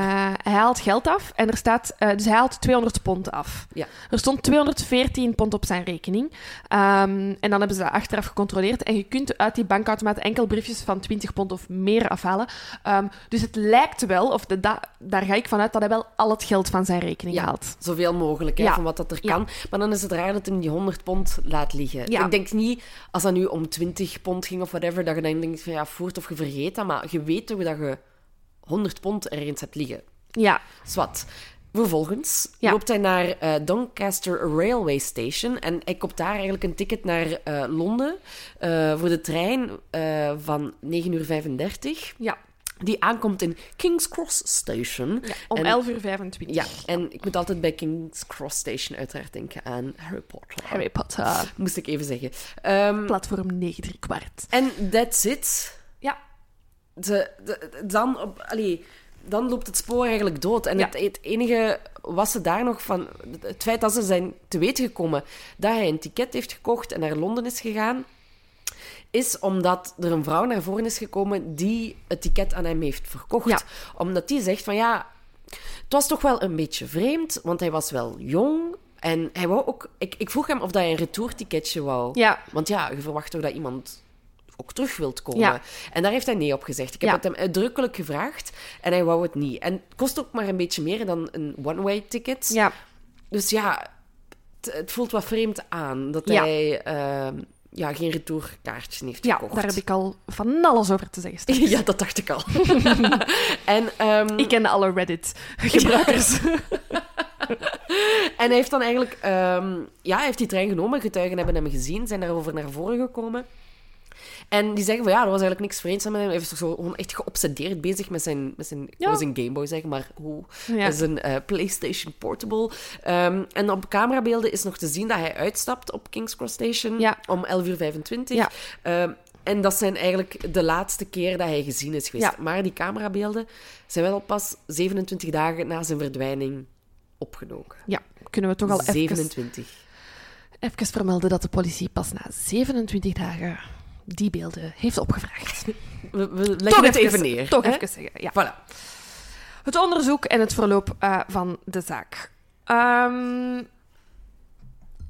hij haalt geld af en er staat... eh, dus hij haalt 200 pond af. Ja. Er stond 214 pond op zijn rekening. Ehm, en dan hebben ze dat achteraf gecontroleerd. En je kunt uit die bankautomaat enkel briefjes van 20 pond of meer afhalen. Ehm, dus het lijkt wel, of de, da- daar ga ik vanuit, dat hij wel al het geld van zijn rekening Ja. haalt. Zoveel mogelijk, hè, van wat dat er kan. Maar dan is het raar dat hij die 100 pond laat liggen. Ja. Ik denk niet, als dat nu om 20 pond ging of whatever, dat je dan denkt van ja, voert of je vergeet dat. Maar je weet toch dat je 100 pond ergens hebt liggen. Ja, Zwat. Vervolgens Ja. loopt hij naar eh, Doncaster Railway Station en hij koopt daar eigenlijk een ticket naar eh, Londen eh, voor de trein van 9 uur 35, ja. Die aankomt in King's Cross Station. ja om En- 11 uur 25. Ja, en ik moet altijd bij King's Cross Station uiteraard denken aan Harry Potter. Harry Potter. Moest ik even zeggen. Ehm, Platform 9 3 kwart. en that's it. Ja. De- dan, op, allee, dan loopt het spoor eigenlijk dood. En Ja. het, het enige was ze daar nog van... Het feit dat ze zijn te weten gekomen dat hij een ticket heeft gekocht en naar Londen is gegaan, is omdat er een vrouw naar voren is gekomen die het ticket aan hem heeft verkocht. Ja. Omdat die zegt van ja, het was toch wel een beetje vreemd, want hij was wel jong. En hij wou ook... Ik, ik vroeg hem of hij een retourticketje wou. Ja. Want ja, je verwacht toch dat iemand ook terug wilt komen. Ja. En daar heeft hij nee op gezegd. Ik heb Ja. het hem uitdrukkelijk gevraagd en hij wou het niet. En het kost ook maar een beetje meer dan een one-way ticket. Ja. Dus ja, het, het voelt wat vreemd aan dat hij ehm, ja, geen retourkaartje heeft ja, gekocht. daar heb ik al van alles over te zeggen. Ja, dat dacht ik al. en, ehm, Ik ken alle Reddit-gebruikers. en hij heeft dan eigenlijk... ehm, ja, hij heeft die trein genomen. Getuigen hebben hem gezien, zijn daarover naar voren gekomen. En die zeggen van ja, er was eigenlijk niks vreemds aan met hem. Hij was toch zo gewoon echt geobsedeerd bezig met zijn, met zijn, Ja. zijn Game Boy zeggen, maar hoe? Ja. Zijn eh, PlayStation Portable. Ehm, en op camerabeelden is nog te zien dat hij uitstapt op King's Cross Station Ja. om 11.25 uur. 25. Ja. Ehm, en dat zijn eigenlijk de laatste keer dat hij gezien is geweest. Maar die camerabeelden zijn wel pas 27 dagen na zijn verdwijning opgedoken. Ja, kunnen we toch al even, 27. even vermelden dat de politie pas na 27 dagen die beelden heeft opgevraagd. We, we leggen het even neer. Toch hè? even zeggen, ja. Voilà. Het onderzoek en het verloop eh, van de zaak. Ehm,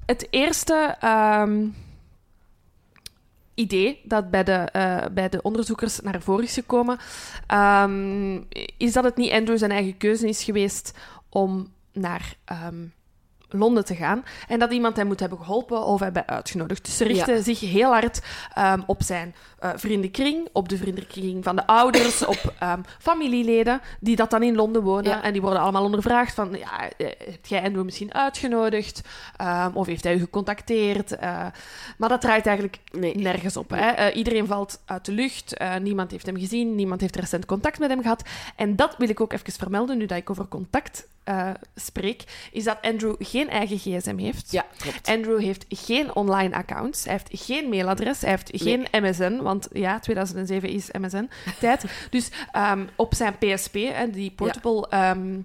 het eerste ehm, idee dat bij de, eh, bij de onderzoekers naar voren is gekomen, ehm, is dat het niet Andrew zijn eigen keuze is geweest om naar Londen te gaan en dat iemand hem moet hebben geholpen of hebben uitgenodigd. Dus ze richten Ja. zich heel hard ehm, op zijn eh, vriendenkring, op de vriendenkring van de ouders, op ehm, familieleden die dat dan in Londen wonen. Ja. En die worden allemaal ondervraagd van, ja, eh, heb jij Andrew misschien uitgenodigd? Ehm, of heeft hij u gecontacteerd? Eh, maar dat draait eigenlijk Nee. nergens op. Hè? Iedereen valt uit de lucht. Niemand heeft hem gezien. Niemand heeft recent contact met hem gehad. En dat wil ik ook even vermelden, nu dat ik over contact spreek, is dat Andrew geen eigen gsm heeft. Ja, klopt. Andrew heeft geen online accounts. Hij heeft geen mailadres. Hij heeft geen MSN. Want ja, 2007 is MSN-tijd. dus ehm, op zijn PSP, hè, die portable ehm,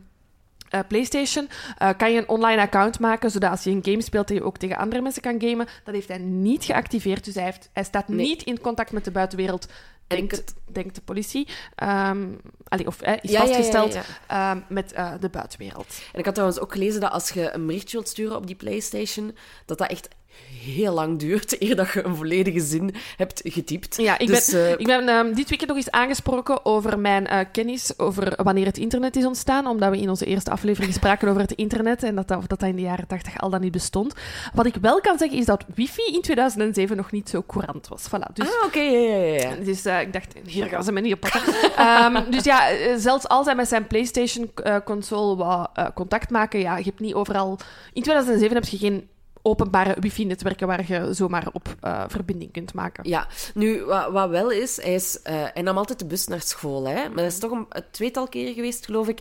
eh, PlayStation, eh, kan je een online account maken, zodat als je een game speelt, dat je ook tegen andere mensen kan gamen. Dat heeft hij niet geactiveerd. Dus hij, heeft, hij staat Nee. niet in contact met de buitenwereld. Denkt, denkt de politie. Allee, of eh, is Ja, ja, ja, vastgesteld ja. met de buitenwereld. En ik had trouwens ook gelezen dat als je een berichtje wilt sturen op die PlayStation, dat dat echt heel lang duurt eer dat je een volledige zin hebt getypt. Ja, ik Dus, ben, eh, ik ben ehm, dit weekend nog eens aangesproken over mijn eh, kennis over wanneer het internet is ontstaan, omdat we in onze eerste aflevering spraken over het internet en dat dat, dat, dat in de jaren 80 al dan niet bestond. Wat ik wel kan zeggen is dat wifi in 2007 nog niet zo courant was. Voilà, dus Ah, oké, ja, ja, ja, ja. dus eh, ik dacht, hier gaan ze me niet oppakken. Ehm, dus ja, zelfs als hij met zijn PlayStation-console eh, contact maken, ja, je hebt niet overal... In 2007 heb je geen openbare wifi-netwerken waar je zomaar op eh, verbinding kunt maken. Ja, nu, wat, wat wel is, hij, is eh, hij nam altijd de bus naar school. Hè? Maar dat is toch een, een tweetal keren geweest, geloof ik,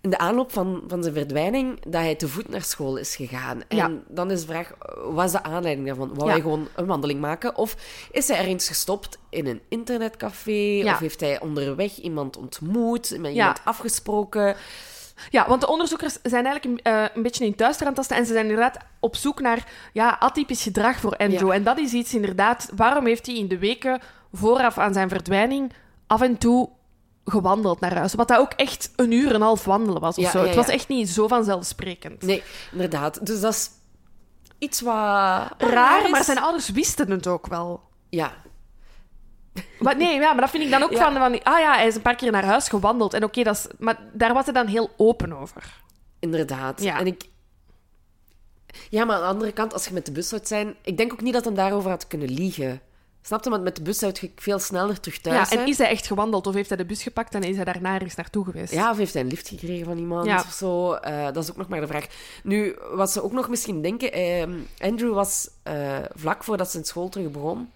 in de aanloop van, van zijn verdwijning, dat hij te voet naar school is gegaan. En Ja. dan is de vraag, wat is de aanleiding daarvan? Wou Ja. hij gewoon een wandeling maken? Of is hij ergens gestopt in een internetcafé? Ja. Of heeft hij onderweg iemand ontmoet, met Ja. iemand afgesproken? Ja, want de onderzoekers zijn eigenlijk een, eh, een beetje in thuis aan tasten en ze zijn inderdaad op zoek naar ja, atypisch gedrag voor Andrew. Ja. En dat is iets inderdaad, waarom heeft hij in de weken vooraf aan zijn verdwijning af en toe gewandeld naar huis? Wat dat ook echt een uur en een half wandelen was of Ja, zo. ja, Het was echt niet zo vanzelfsprekend. Nee, inderdaad. Dus dat is iets wat... Raar, maar zijn ouders wisten het ook wel. Ja, Maar nee, ja, maar dat vind ik dan ook Ja. van, van... Ah ja, hij is een paar keer naar huis gewandeld. En oké, dat is... Maar daar was hij dan heel open over. inderdaad. Ja. En ik... Ja, maar aan de andere kant, als je met de bus zou zijn... Ik denk ook niet dat hij daarover had kunnen liegen. Snap je? Want met de bus zou je veel sneller terug thuis Ja, zijn. en is hij echt gewandeld of heeft hij de bus gepakt en is hij daarna ergens naartoe geweest? Ja, of heeft hij een lift gekregen van iemand Ja. of zo? Eh, dat is ook nog maar de vraag. Nu, wat ze ook nog misschien denken... ehm, Andrew was eh, vlak voordat zijn school terug begon...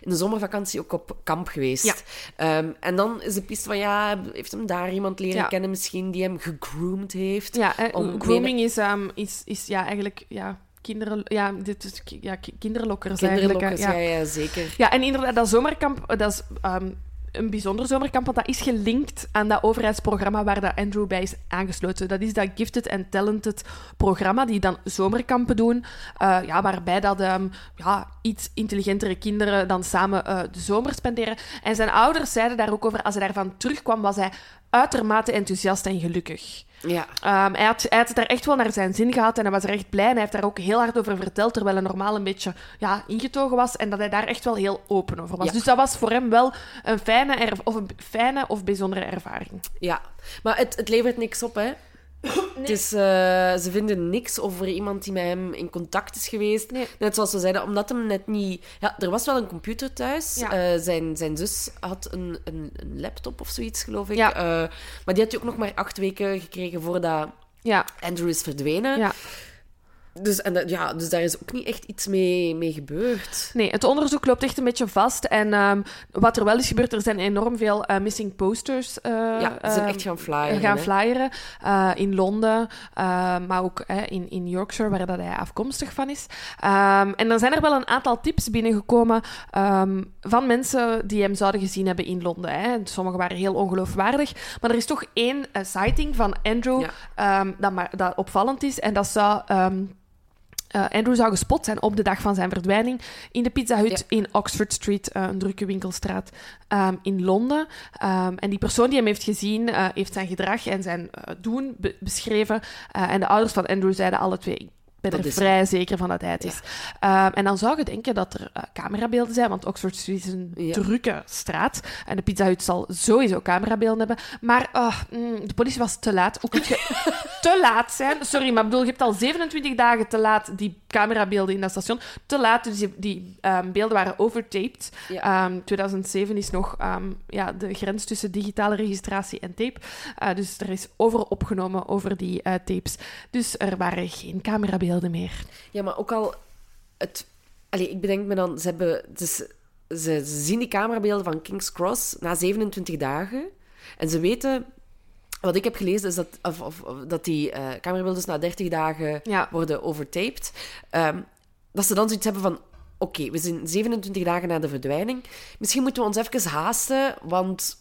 In de zomervakantie ook op kamp geweest. Ja. Ehm, en dan is de piste van, ja, heeft hem daar iemand leren Ja. kennen misschien die hem gegroomd heeft? Ja, Om- grooming is, ehm, is, is ja, eigenlijk ja, kinderen, ja, dit is, ja, ki- kinderlokkers Kinderlokkers, eigenlijk. ja. Ja, zeker. Ja, en inderdaad, dat zomerkamp, eh, dat is ehm, een bijzonder zomerkamp, want dat is gelinkt aan dat overheidsprogramma waar dat Andrew bij is aangesloten. Dat is dat Gifted and Talented programma, die dan zomerkampen doen, eh, ja, waarbij dat, ehm, ja, iets intelligentere kinderen dan samen eh, de zomer spenderen. En zijn ouders zeiden daar ook over, als hij daarvan terugkwam, was hij uitermate enthousiast en gelukkig. Ja. Ehm, hij, had, hij had het er echt wel naar zijn zin gehad en hij was er echt blij. En hij heeft daar ook heel hard over verteld, terwijl hij normaal een beetje ja, ingetogen was. En dat hij daar echt wel heel open over was. Ja. Dus dat was voor hem wel een fijne, of een fijne of bijzondere ervaring. Ja, maar het, het levert niks op, hè. Eh, ze vinden niks over iemand die met hem in contact is geweest. Nee. Net zoals we zeiden, omdat hem net niet... Ja, er was wel een computer thuis. Ja. Eh, zijn, zijn zus had een, een, een laptop of zoiets, geloof ik. Ja. Eh, maar die had hij ook nog maar acht weken gekregen voordat Ja, Andrew is verdwenen. ja. Dus, en dat- ja, dus daar is ook niet echt iets mee, mee gebeurd. Nee, het onderzoek loopt echt een beetje vast. En ehm, wat er wel is gebeurd, er zijn enorm veel eh, missing posters. eh, Ja, ze zijn ehm, echt gaan flyeren. gaan flyeren eh, in Londen, maar ook in, in Yorkshire, waar dat hij afkomstig van is. Ehm, en dan zijn er wel een aantal tips binnengekomen ehm, van mensen die hem zouden gezien hebben in Londen. Hè. Sommige waren heel ongeloofwaardig, maar er is toch één sighting van Andrew Ja. ehm, dat, maar, dat opvallend is. En dat zou... eh, Andrew zou gespot zijn op de dag van zijn verdwijning in de Pizza Hut in Oxford Street, eh, een drukke winkelstraat ehm, in Londen. Ehm, en die persoon die hem heeft gezien, eh, heeft zijn gedrag en zijn doen be- beschreven. En de ouders van Andrew zeiden alle twee: ben Dat er vrij zeker van dat hij het is. Ehm, en dan zou je denken dat er eh, camerabeelden zijn, want Oxford Street is een Ja. drukke straat. En de Pizza Hut zal sowieso camerabeelden hebben. Maar ah, mm, de politie was te laat. Hoe kun je te laat zijn? Sorry, maar ik bedoel, je hebt al 27 dagen te laat die camerabeelden in dat station. Te laat, dus die, die ehm, beelden waren overtaped. Ja. Ehm, 2007 is nog ehm, ja, de grens tussen digitale registratie en tape. Eh, dus er is over opgenomen over die eh, tapes. Dus er waren geen camerabeelden meer. Ja, maar ook al... Het, allee, ik bedenk me dan... Ze, hebben, dus, ze, ze zien die camerabeelden van King's Cross na 27 dagen. En ze weten... Wat ik heb gelezen is dat, of, dat die eh camerabeelden dus na 30 dagen Ja. worden overtaped. Ehm, dat ze dan zoiets hebben van... Oké, we zijn 27 dagen na de verdwijning. Misschien moeten we ons even haasten, want...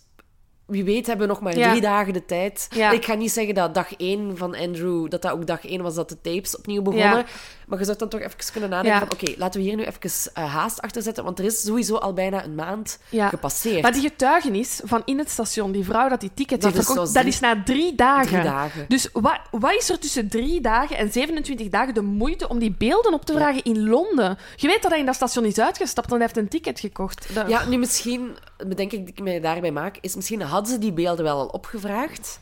Wie weet hebben we nog maar Ja. drie dagen de tijd. Ja. Ik ga niet zeggen dat dag één van Andrew... Dat dat ook dag één was dat de tapes opnieuw begonnen. Ja. Maar je zou dan toch even kunnen nadenken van... Oké, laten we hier nu even eh, haast achter zetten. Want er is sowieso al bijna een maand gepasseerd. Maar die getuigenis van in het station, die vrouw dat die ticket Dat heeft verkocht, dat is na drie dagen. Drie dagen. Dus wat, wat is er tussen drie dagen en 27 dagen de moeite om die beelden op te vragen in Londen? Je weet dat hij in dat station is uitgestapt en hij heeft een ticket gekocht. Dat- Ja, nu misschien... Bedenk ik dat ik mij daarbij maak... Is misschien hadden ze die beelden wel al opgevraagd.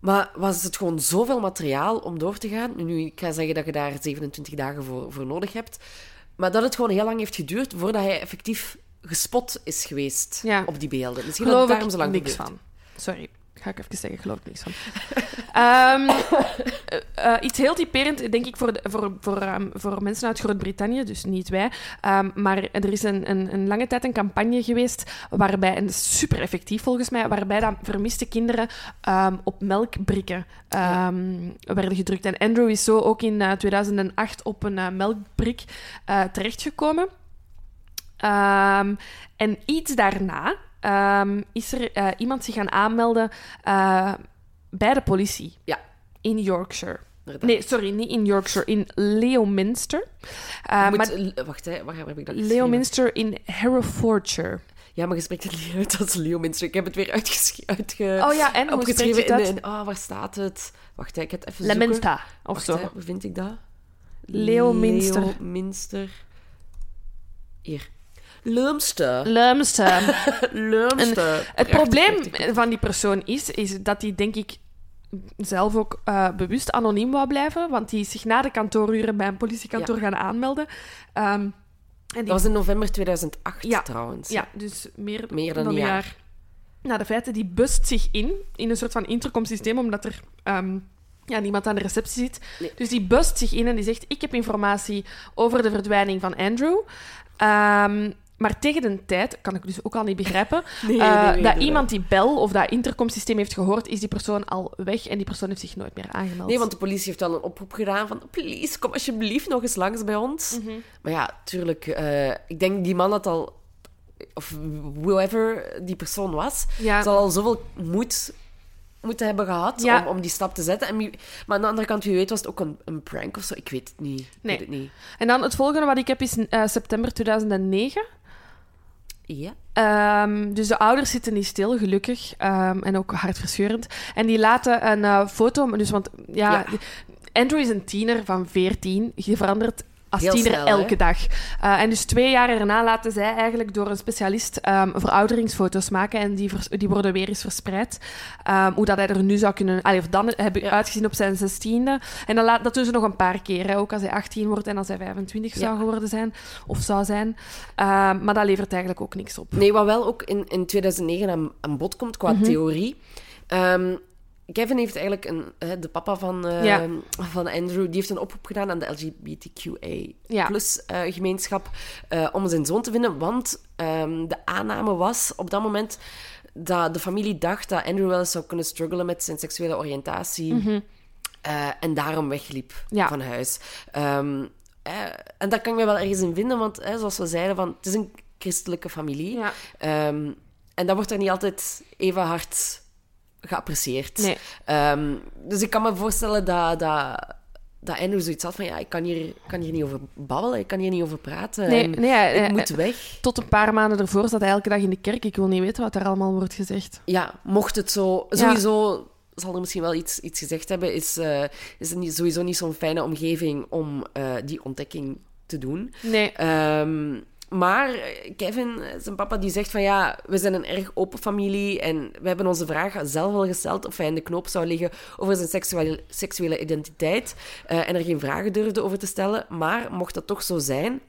Maar was het gewoon zoveel materiaal om door te gaan? Nu, ik ga zeggen dat je daar 27 dagen voor, voor nodig hebt. Maar dat het gewoon heel lang heeft geduurd voordat hij effectief gespot is geweest Ja. op die beelden. Misschien geloof had het ik daarom zo lang niks van. Sorry. Ga ik even zeggen, geloof ik niks van. Ehm, eh, eh, iets heel typerend, denk ik, voor, de- voor, voor, ehm, voor mensen uit Groot-Brittannië, dus niet wij. Ehm, maar er is een, een, een lange tijd een campagne geweest waarbij, en super effectief volgens mij, waarbij dan vermiste kinderen op melkbrikken werden gedrukt. En Andrew is zo ook in eh, 2008 op een eh, melkbrik eh, terechtgekomen. En iets daarna ehm, is er eh, iemand zich gaan aanmelden eh, bij de politie. Ja. In Yorkshire. Inderdaad. Nee, sorry, niet in Yorkshire, in Leominster. Uh, maar wacht, hè, waar heb ik dat? Leominster in Herefordshire. Ja, maar je spreekt het niet uit als Leominster. Ik heb het weer uitgesch- uitge... Oh ja, en hoe spreek je opgeschreven het uit? in... in- Ah, waar staat het? Wacht, hè, ik ga het even zoeken. Leminsta, of Wacht, zo. hè, hoe vind ik dat? Leominster. Leominster. Hier. Leumster. Leumster. Het probleem van die persoon is, is dat hij, denk ik, zelf ook eh, bewust anoniem wou blijven, want die is zich na de kantooruren bij een politiekantoor gaan aanmelden. Ehm, en Dat was in november 2008 Ja. trouwens. Ja, dus meer, Meer dan een een jaar. jaar. Nou, de feiten, die bust zich in, in een soort van intercomsysteem, omdat er ehm, ja, niemand aan de receptie zit. Nee. Dus die bust zich in en die zegt, ik heb informatie over de verdwijning van Andrew. Ehm, maar tegen de tijd, kan ik dus ook al niet begrijpen, Nee, eh, nee, nee, dat iemand die bel of dat intercomsysteem heeft gehoord, is die persoon al weg en die persoon heeft zich nooit meer aangemeld. Nee, want de politie heeft wel een oproep gedaan van... Please, kom alsjeblieft nog eens langs bij ons. Mhm. Maar ja, tuurlijk. eh, ik denk die man had al... Of whoever die persoon was... Ja. zal al zoveel moed moeten hebben gehad Ja. om, om die stap te zetten. En maar aan de andere kant, wie weet was het ook een, een prank of zo. Ik weet het niet. Nee. weet het niet. En dan het volgende wat ik heb is eh, september 2009. Ja. Ehm, dus de ouders zitten niet stil, gelukkig. Ehm, en ook hartverscheurend. En die laten een eh, foto... Dus, want ja, Ja. Andrew is een tiener van 14. Je verandert als Heel tiener snel, elke hè? dag. Eh, en dus twee jaar erna laten zij eigenlijk door een specialist ehm, verouderingsfoto's maken. En die, vers- die worden weer eens verspreid. Ehm, hoe dat hij er nu zou kunnen... Allee, of dan hebben Ja. uitgezien op zijn zestiende. En dan laat, dat doen ze nog een paar keer. Hè, ook als hij 18 wordt en als hij 25 zou geworden zijn. Of zou zijn. Ehm, maar dat levert eigenlijk ook niks op. Nee, wat wel ook in, in 2009 aan, aan bod komt qua Mhm. theorie. Kevin heeft eigenlijk een, hè, de papa van, eh, Ja. van Andrew, die heeft een oproep gedaan aan de LGBTQA Ja. plus eh, gemeenschap eh, om zijn zoon te vinden. Want ehm, de aanname was op dat moment dat de familie dacht dat Andrew wel eens zou kunnen struggelen met zijn seksuele oriëntatie. eh, en daarom wegliep Mhm. Ja. van huis. Ehm, eh, en daar kan ik me wel ergens in vinden, want zoals we zeiden, van, het is een christelijke familie. Ehm, en dat wordt er niet altijd even hard geapprecieerd. Nee. Ehm, dus ik kan me voorstellen dat, dat, dat Andrew zoiets had van... Ja, ik kan hier, kan hier niet over babbelen, ik kan hier niet over praten. Nee, ik moet weg. Tot een paar maanden ervoor zat hij elke dag in de kerk. Ik wil niet weten wat er allemaal wordt gezegd. Ja, mocht het zo... Sowieso zal er misschien wel iets, iets gezegd hebben. Is, eh, is het niet, sowieso niet zo'n fijne omgeving om eh, die ontdekking te doen. Nee. Ehm, maar eh, Kevin, zijn papa, die zegt van ja, we zijn een erg open familie en we hebben onze vraag zelf al gesteld of hij in de knoop zou liggen over zijn seksuele, seksuele identiteit eh, en er geen vragen durfde over te stellen. Maar mocht dat toch zo zijn,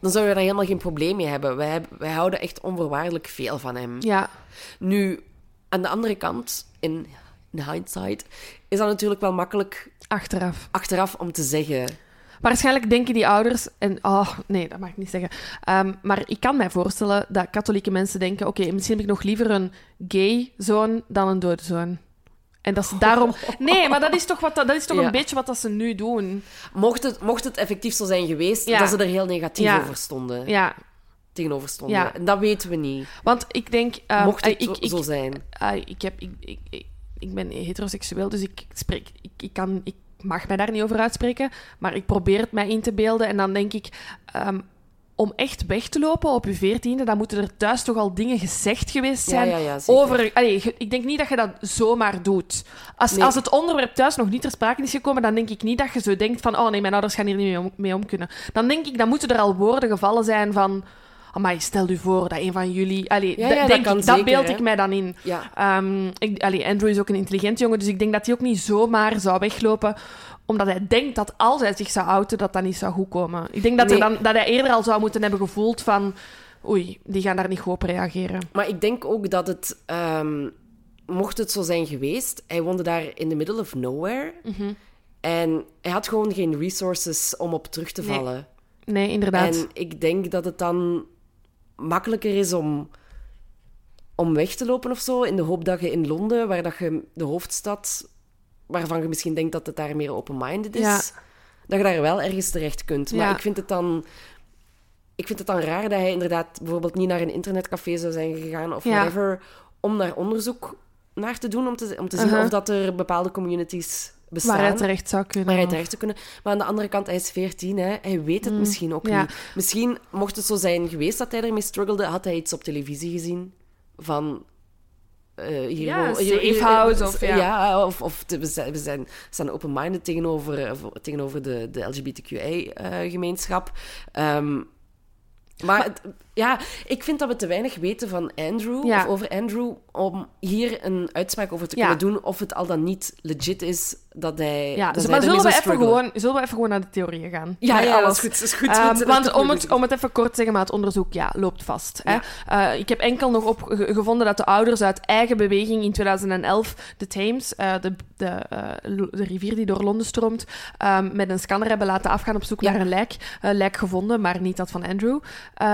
dan zouden we daar helemaal geen probleem mee hebben. Wij, hebben- wij houden echt onvoorwaardelijk veel van hem. Ja. Nu, aan de andere kant, in, in hindsight, is dat natuurlijk wel makkelijk Achteraf. achteraf om te zeggen. Waarschijnlijk denken die ouders... En, oh, nee, dat mag ik niet zeggen. Ehm, maar ik kan mij voorstellen dat katholieke mensen denken... Oké, misschien heb ik nog liever een gay zoon dan een dode zoon. En dat is daarom... Nee, maar dat is toch, wat, dat is toch Ja. een beetje wat dat ze nu doen. Mocht het, mocht het effectief zo zijn geweest, Ja. dat ze er heel negatief Ja. over stonden. Ja, Tegenover stonden. Ja. En dat weten we niet. want ik denk... ehm, Mocht het ik, zo- ik, zijn. Ah, ik, heb, ik, ik, ik ben heteroseksueel, dus ik, spreek, ik, ik, kan, ik mag mij daar niet over uitspreken. Maar ik probeer het mij in te beelden. En dan denk ik, ehm, om echt weg te lopen op je veertiende, dan moeten er thuis toch al dingen gezegd geweest zijn. ja, ja, zeker. over, allee, ik denk niet dat je dat zomaar doet. Als, Nee. als het onderwerp thuis nog niet ter sprake is gekomen, dan denk ik niet dat je zo denkt van, oh nee, mijn ouders gaan hier niet mee om, mee om kunnen. Dan denk ik, dan moeten er al woorden gevallen zijn van... Amai, stel u voor dat een van jullie... Allee, Ja, da- ja, dat denk kan ik, dat beeld hè. ik mij dan in. Ja. Ehm, ik, allee, Andrew is ook een intelligent jongen, dus ik denk dat hij ook niet zomaar zou weglopen omdat hij denkt dat als hij zich zou outen, dat dat niet zou goed komen. Ik denk dat, Nee. dan, dat hij eerder al zou moeten hebben gevoeld van... Oei, die gaan daar niet goed op reageren. Maar ik denk ook dat het... ehm, mocht het zo zijn geweest, hij woonde daar in the middle of nowhere. Mhm. En hij had gewoon geen resources om op terug te Nee, vallen. Nee, inderdaad. En ik denk dat het dan makkelijker is om, om weg te lopen of zo. In de hoop dat je in Londen, waar dat je de hoofdstad, waarvan je misschien denkt dat het daar meer open-minded is, Ja. dat je daar wel ergens terecht kunt. Maar Ja. ik vind het dan. Ik vind het dan raar dat hij inderdaad bijvoorbeeld niet naar een internetcafé zou zijn gegaan of Ja. whatever, om naar onderzoek naar te doen om te, om te zien Uh-huh. of dat er bepaalde communities bestaan. Waar hij terecht zou kunnen. waar hij terecht te kunnen. Maar aan de andere kant, hij is 14, hè. hij weet het misschien ook Mm. ja. niet. Misschien, mocht het zo zijn geweest dat hij ermee struggelde, had hij iets op televisie gezien van... eh, hier Ja, Safe House of- ja. of, we zijn, we zijn, zijn open-minded tegenover, eh, tegenover de, de LGBTQI-gemeenschap. Ehm, maar het- ja, ik vind dat we te weinig weten van Andrew, Ja. of over Andrew, om hier een uitspraak over te kunnen doen of het al dan niet legit is dat hij. Ja, dat dus, maar zullen we, even struggelen. gewoon, zullen we even gewoon naar de theorieën gaan? Ja, ja, dat alles. is goed. Dat is goed. Ehm, want om het, om het even kort te zeggen, maar het onderzoek ja, loopt vast. Hè? Eh, ik heb enkel nog op, ge- gevonden dat de ouders uit eigen beweging in 2011 de Thames, eh, de, de, eh, de rivier die door Londen stroomt, ehm, met een scanner hebben laten afgaan op zoek naar een lijk. Lijk gevonden, maar niet dat van Andrew.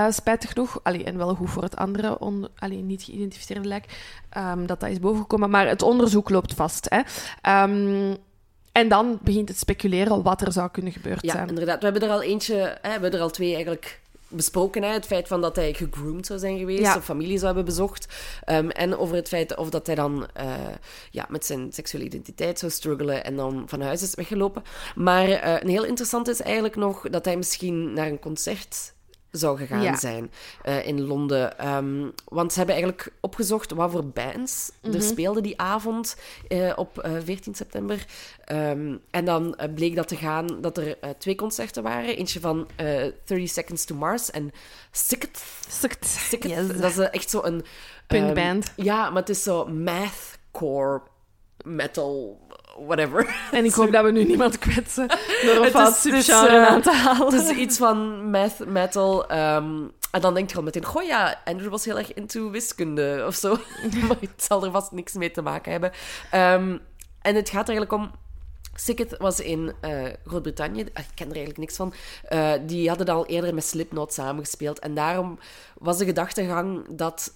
Spijtig genoeg. Allee, en wel goed voor het andere, on, allee, niet geïdentificeerde lijk, ehm, dat dat is bovengekomen. Maar het onderzoek loopt vast. Hè? Ehm, en dan begint het speculeren wat er zou kunnen gebeurd Ja, zijn. inderdaad. We hebben er al eentje, hè, we hebben er al twee eigenlijk besproken. Hè? Het feit van dat hij gegroomd zou zijn geweest, Ja. of familie zou hebben bezocht. Ehm, en over het feit of dat hij dan eh, ja, met zijn seksuele identiteit zou struggelen en dan van huis is weggelopen. Maar eh, een heel interessant is eigenlijk nog dat hij misschien naar een concert zou gegaan Ja. zijn eh, in Londen. Ehm, want ze hebben eigenlijk opgezocht wat voor bands Mhm. er speelden die avond eh, op eh, 14 september. Ehm, en dan eh, bleek dat te gaan dat er eh, twee concerten waren. Eentje van eh 30 Seconds to Mars en Sicket. Sicket. Yes. Dat is eh, echt zo een... Punkband. ehm, ja, maar het is zo mathcore metal, whatever. En ik hoop dat we nu niemand kwetsen door een fout eh, aan te halen. Het is iets van math, metal. ehm, en dan denk je al meteen, goh ja, Andrew was heel erg into wiskunde of zo. maar het zal er vast niks mee te maken hebben. Ehm, en het gaat eigenlijk om... Sicket was in eh, Groot-Brittannië. Ah, Ik ken er eigenlijk niks van. Eh, die hadden al eerder met Slipknot samengespeeld. En daarom was de gedachtegang dat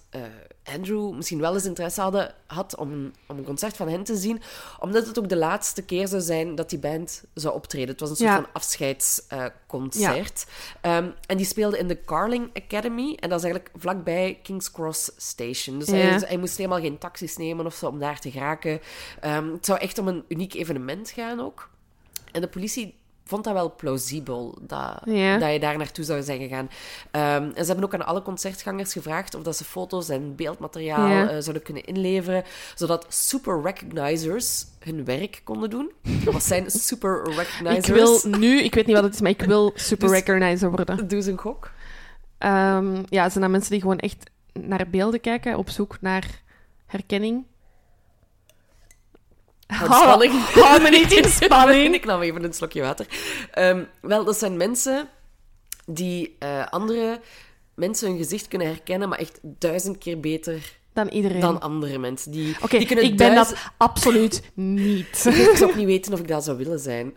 Andrew misschien wel eens interesse hadden, had om, een- om een concert van hen te zien. Omdat het ook de laatste keer zou zijn dat die band zou optreden. Het was een soort Ja. van afscheidsconcert. Ehm, en die speelde in de Carling Academy. En dat is eigenlijk vlakbij King's Cross Station. Dus Ja. hij, hij moest helemaal geen taxis nemen of zo om daar te geraken. Ehm, het zou echt om een uniek evenement gaan ook. En de politie vond dat wel plausibel, dat, Ja. dat je daar naartoe zou zijn gegaan. Ehm, en ze hebben ook aan alle concertgangers gevraagd of dat ze foto's en beeldmateriaal Ja. eh, zouden kunnen inleveren, zodat super recognizers hun werk konden doen. Wat zijn super Ik recognizers? wil nu, ik weet niet wat het is, maar ik wil super Dus- recognizer worden. Doe eens een gok. Ehm, ja, zijn dat mensen die gewoon echt naar beelden kijken, op zoek naar herkenning. Houd Hou- spanning. hou me niet in spanning. ik nam even een slokje water. Ehm, wel, dat zijn mensen die eh, andere mensen hun gezicht kunnen herkennen, maar echt duizend keer beter Dan iedereen. dan andere mensen. Die, Oké, die kunnen ik ben duizend- dat absoluut niet. Ik zou ook niet weten of ik dat zou willen zijn.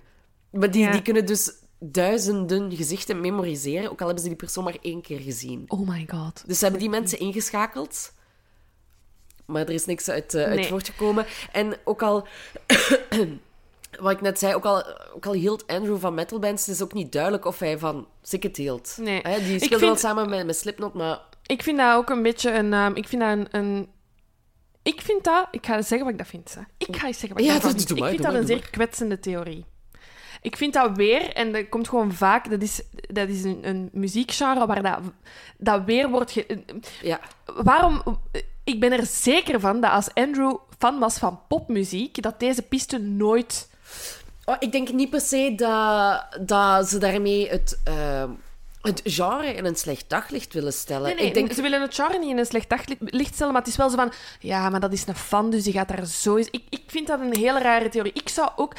Maar die, Ja. die kunnen dus duizenden gezichten memoriseren, ook al hebben ze die persoon maar één keer gezien. Oh my god. Dus ze hebben die mensen ingeschakeld. Maar er is niks uit, uit Nee. voortgekomen. En ook al... wat ik net zei, ook al, ook al hield Andrew van metalbands, het is ook niet duidelijk of hij van Sicket hield. Nee. Hè, die speelde wel samen met, met Slipknot, maar... Ik vind dat ook een beetje een... ehm, ik vind dat een, een... Ik vind dat... Ik ga zeggen wat ik dat vind. hè. Ik ga eens zeggen wat ik Ja, doe- vind. doe Ik vind doe dat een zeer kwetsende theorie. Ik vind dat weer, en dat komt gewoon vaak... Dat is, dat is een, een muziekgenre waar dat, dat weer wordt... ge- Ja, Waarom... Ik ben er zeker van dat als Andrew fan was van popmuziek, dat deze piste nooit... Oh, ik denk niet per se dat, dat ze daarmee het, eh, het genre in een slecht daglicht willen stellen. Nee, nee, ik denk, ze willen het genre niet in een slecht daglicht licht stellen, maar het is wel zo van... Ja, maar dat is een fan, dus die gaat daar zo... eens- Ik, ik vind dat een hele rare theorie. Ik zou ook...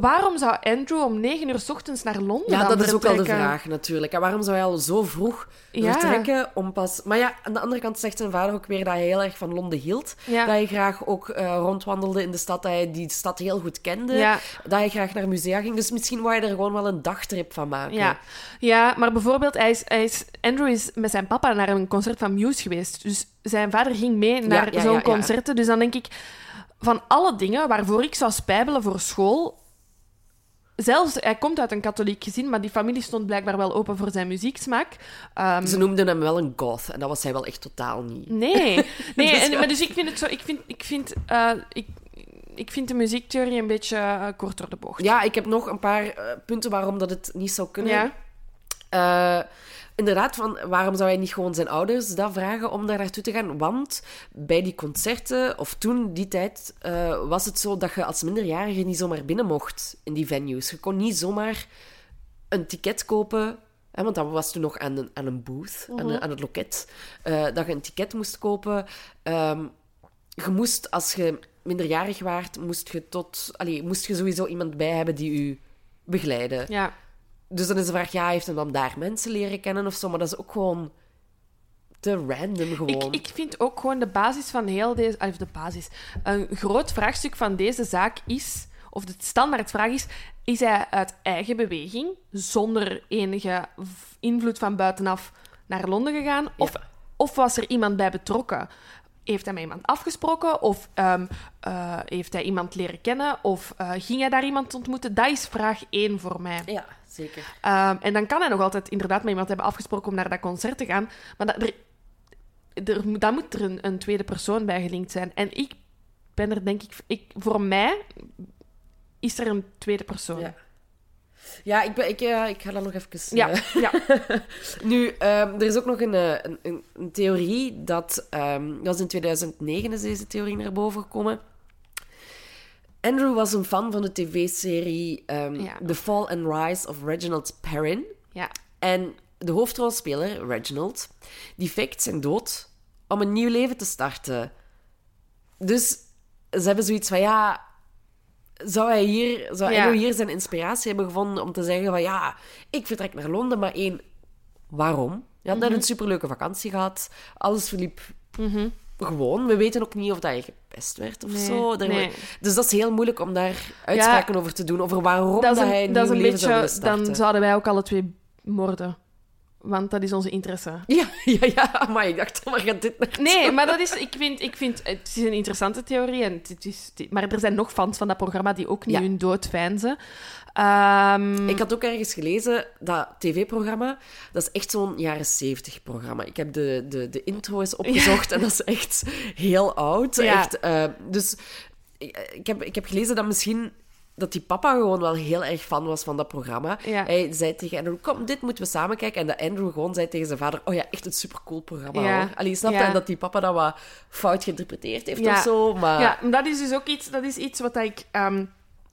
Waarom zou Andrew om negen uur 's ochtends naar Londen ja, dat is ook wel de vraag natuurlijk. En waarom zou hij al zo vroeg Ja. vertrekken om pas... Maar ja, aan de andere kant zegt zijn vader ook weer dat hij heel erg van Londen hield. Ja. Dat hij graag ook eh, rondwandelde in de stad, dat hij die stad heel goed kende. Ja. Dat hij graag naar musea ging. Dus misschien wou hij er gewoon wel een dagtrip van maken. Ja. ja, maar bijvoorbeeld, hij is, hij is, Andrew is met zijn papa naar een concert van Muse geweest. Dus zijn vader ging mee naar zo'n concerten. Dus dan denk ik, van alle dingen waarvoor ik zou spijbelen voor school, zelfs, hij komt uit een katholiek gezin, maar die familie stond blijkbaar wel open voor zijn muzieksmaak. Um, Ze noemden hem wel een goth en dat was hij wel echt totaal niet. Nee, nee Dus en, maar dus ik vind het zo... Ik vind, ik vind, eh, ik, ik vind de muziektheorie een beetje eh, kort door de bocht. Ja, ik heb nog een paar eh, punten waarom dat het niet zou kunnen. Ja. Inderdaad, van waarom zou hij niet gewoon zijn ouders dat vragen om daar naartoe te gaan? Want bij die concerten, of toen, die tijd, eh, was het zo dat je als minderjarige niet zomaar binnen mocht in die venues. Je kon niet zomaar een ticket kopen, hè, want dat was toen nog aan een, aan een booth, aan, aan het loket, eh, dat je een ticket moest kopen. Ehm, je moest, als je minderjarig waart, moest je, tot, allee, moest je sowieso iemand bij hebben die u begeleidde. Ja. Dus dan is de vraag, ja, heeft hem dan daar mensen leren kennen of zo? Maar dat is ook gewoon te random gewoon. Ik, ik vind ook gewoon de basis van heel deze... Of de basis. Een groot vraagstuk van deze zaak is... Of de standaardvraag is... Is hij uit eigen beweging, zonder enige invloed van buitenaf, naar Londen gegaan? Of, of was er iemand bij betrokken? Heeft hij met iemand afgesproken? Of ehm, eh, heeft hij iemand leren kennen? Of eh, ging hij daar iemand ontmoeten? Dat is vraag één voor mij. Ja, zeker. Ehm, en dan kan hij nog altijd inderdaad met iemand hebben afgesproken om naar dat concert te gaan. Maar dat, er, er, moet- dan moet er een, een tweede persoon bij gelinkt zijn. En ik ben er denk ik... ik voor mij is er een tweede persoon. Ja. Ja, ik, ben, ik, eh, ik ga dat nog even... Ja, eh, ja. Nu, ehm, er is ook nog een, eh, een, een, theorie dat... ehm, dat was in 2009 is deze theorie naar boven gekomen. Andrew was een fan van de tv-serie ehm, Ja. The Fall and Rise of Reginald Perrin. ja. En de hoofdrolspeler, Reginald, die faked zijn dood om een nieuw leven te starten. Dus ze hebben zoiets van, ja... Zou hij hier, zou Ja. Andrew hier zijn inspiratie hebben gevonden om te zeggen van, ja, ik vertrek naar Londen, maar één, waarom? Je had net Mhm. een superleuke vakantie gehad. Alles verliep gewoon. We weten ook niet of dat je gepest werd of Nee, zo. Daar- nee. Dus dat is heel moeilijk om daar uitspraken over te doen, over waarom Dat hij een, dat is een zou beetje... Dan zouden wij ook alle twee moorden. Want dat is onze interesse. Ja, ja, ja, maar ik dacht, waar gaat dit naartoe? Nee, maar dat is, ik vind, ik vind, het is een interessante theorie. En het is, maar er zijn nog fans van dat programma die ook niet Ja. hun dood feinzen. Ehm, Ik had ook ergens gelezen, dat tv-programma, dat is echt zo'n jaren zeventig programma. Ik heb de, de, de intro eens opgezocht en dat is echt heel oud. Ja. Echt, eh, dus ik, ik heb, ik heb gelezen dat misschien dat die papa gewoon wel heel erg fan was van dat programma. Ja. Hij zei tegen Andrew, kom, dit moeten we samen kijken. En dat Andrew gewoon zei tegen zijn vader, oh ja, echt een supercool programma Ja. Allee, snap je? Ja. En dat die papa dat wat fout geïnterpreteerd heeft of zo. Maar Ja, dat is dus ook iets, dat is iets wat ik, ehm,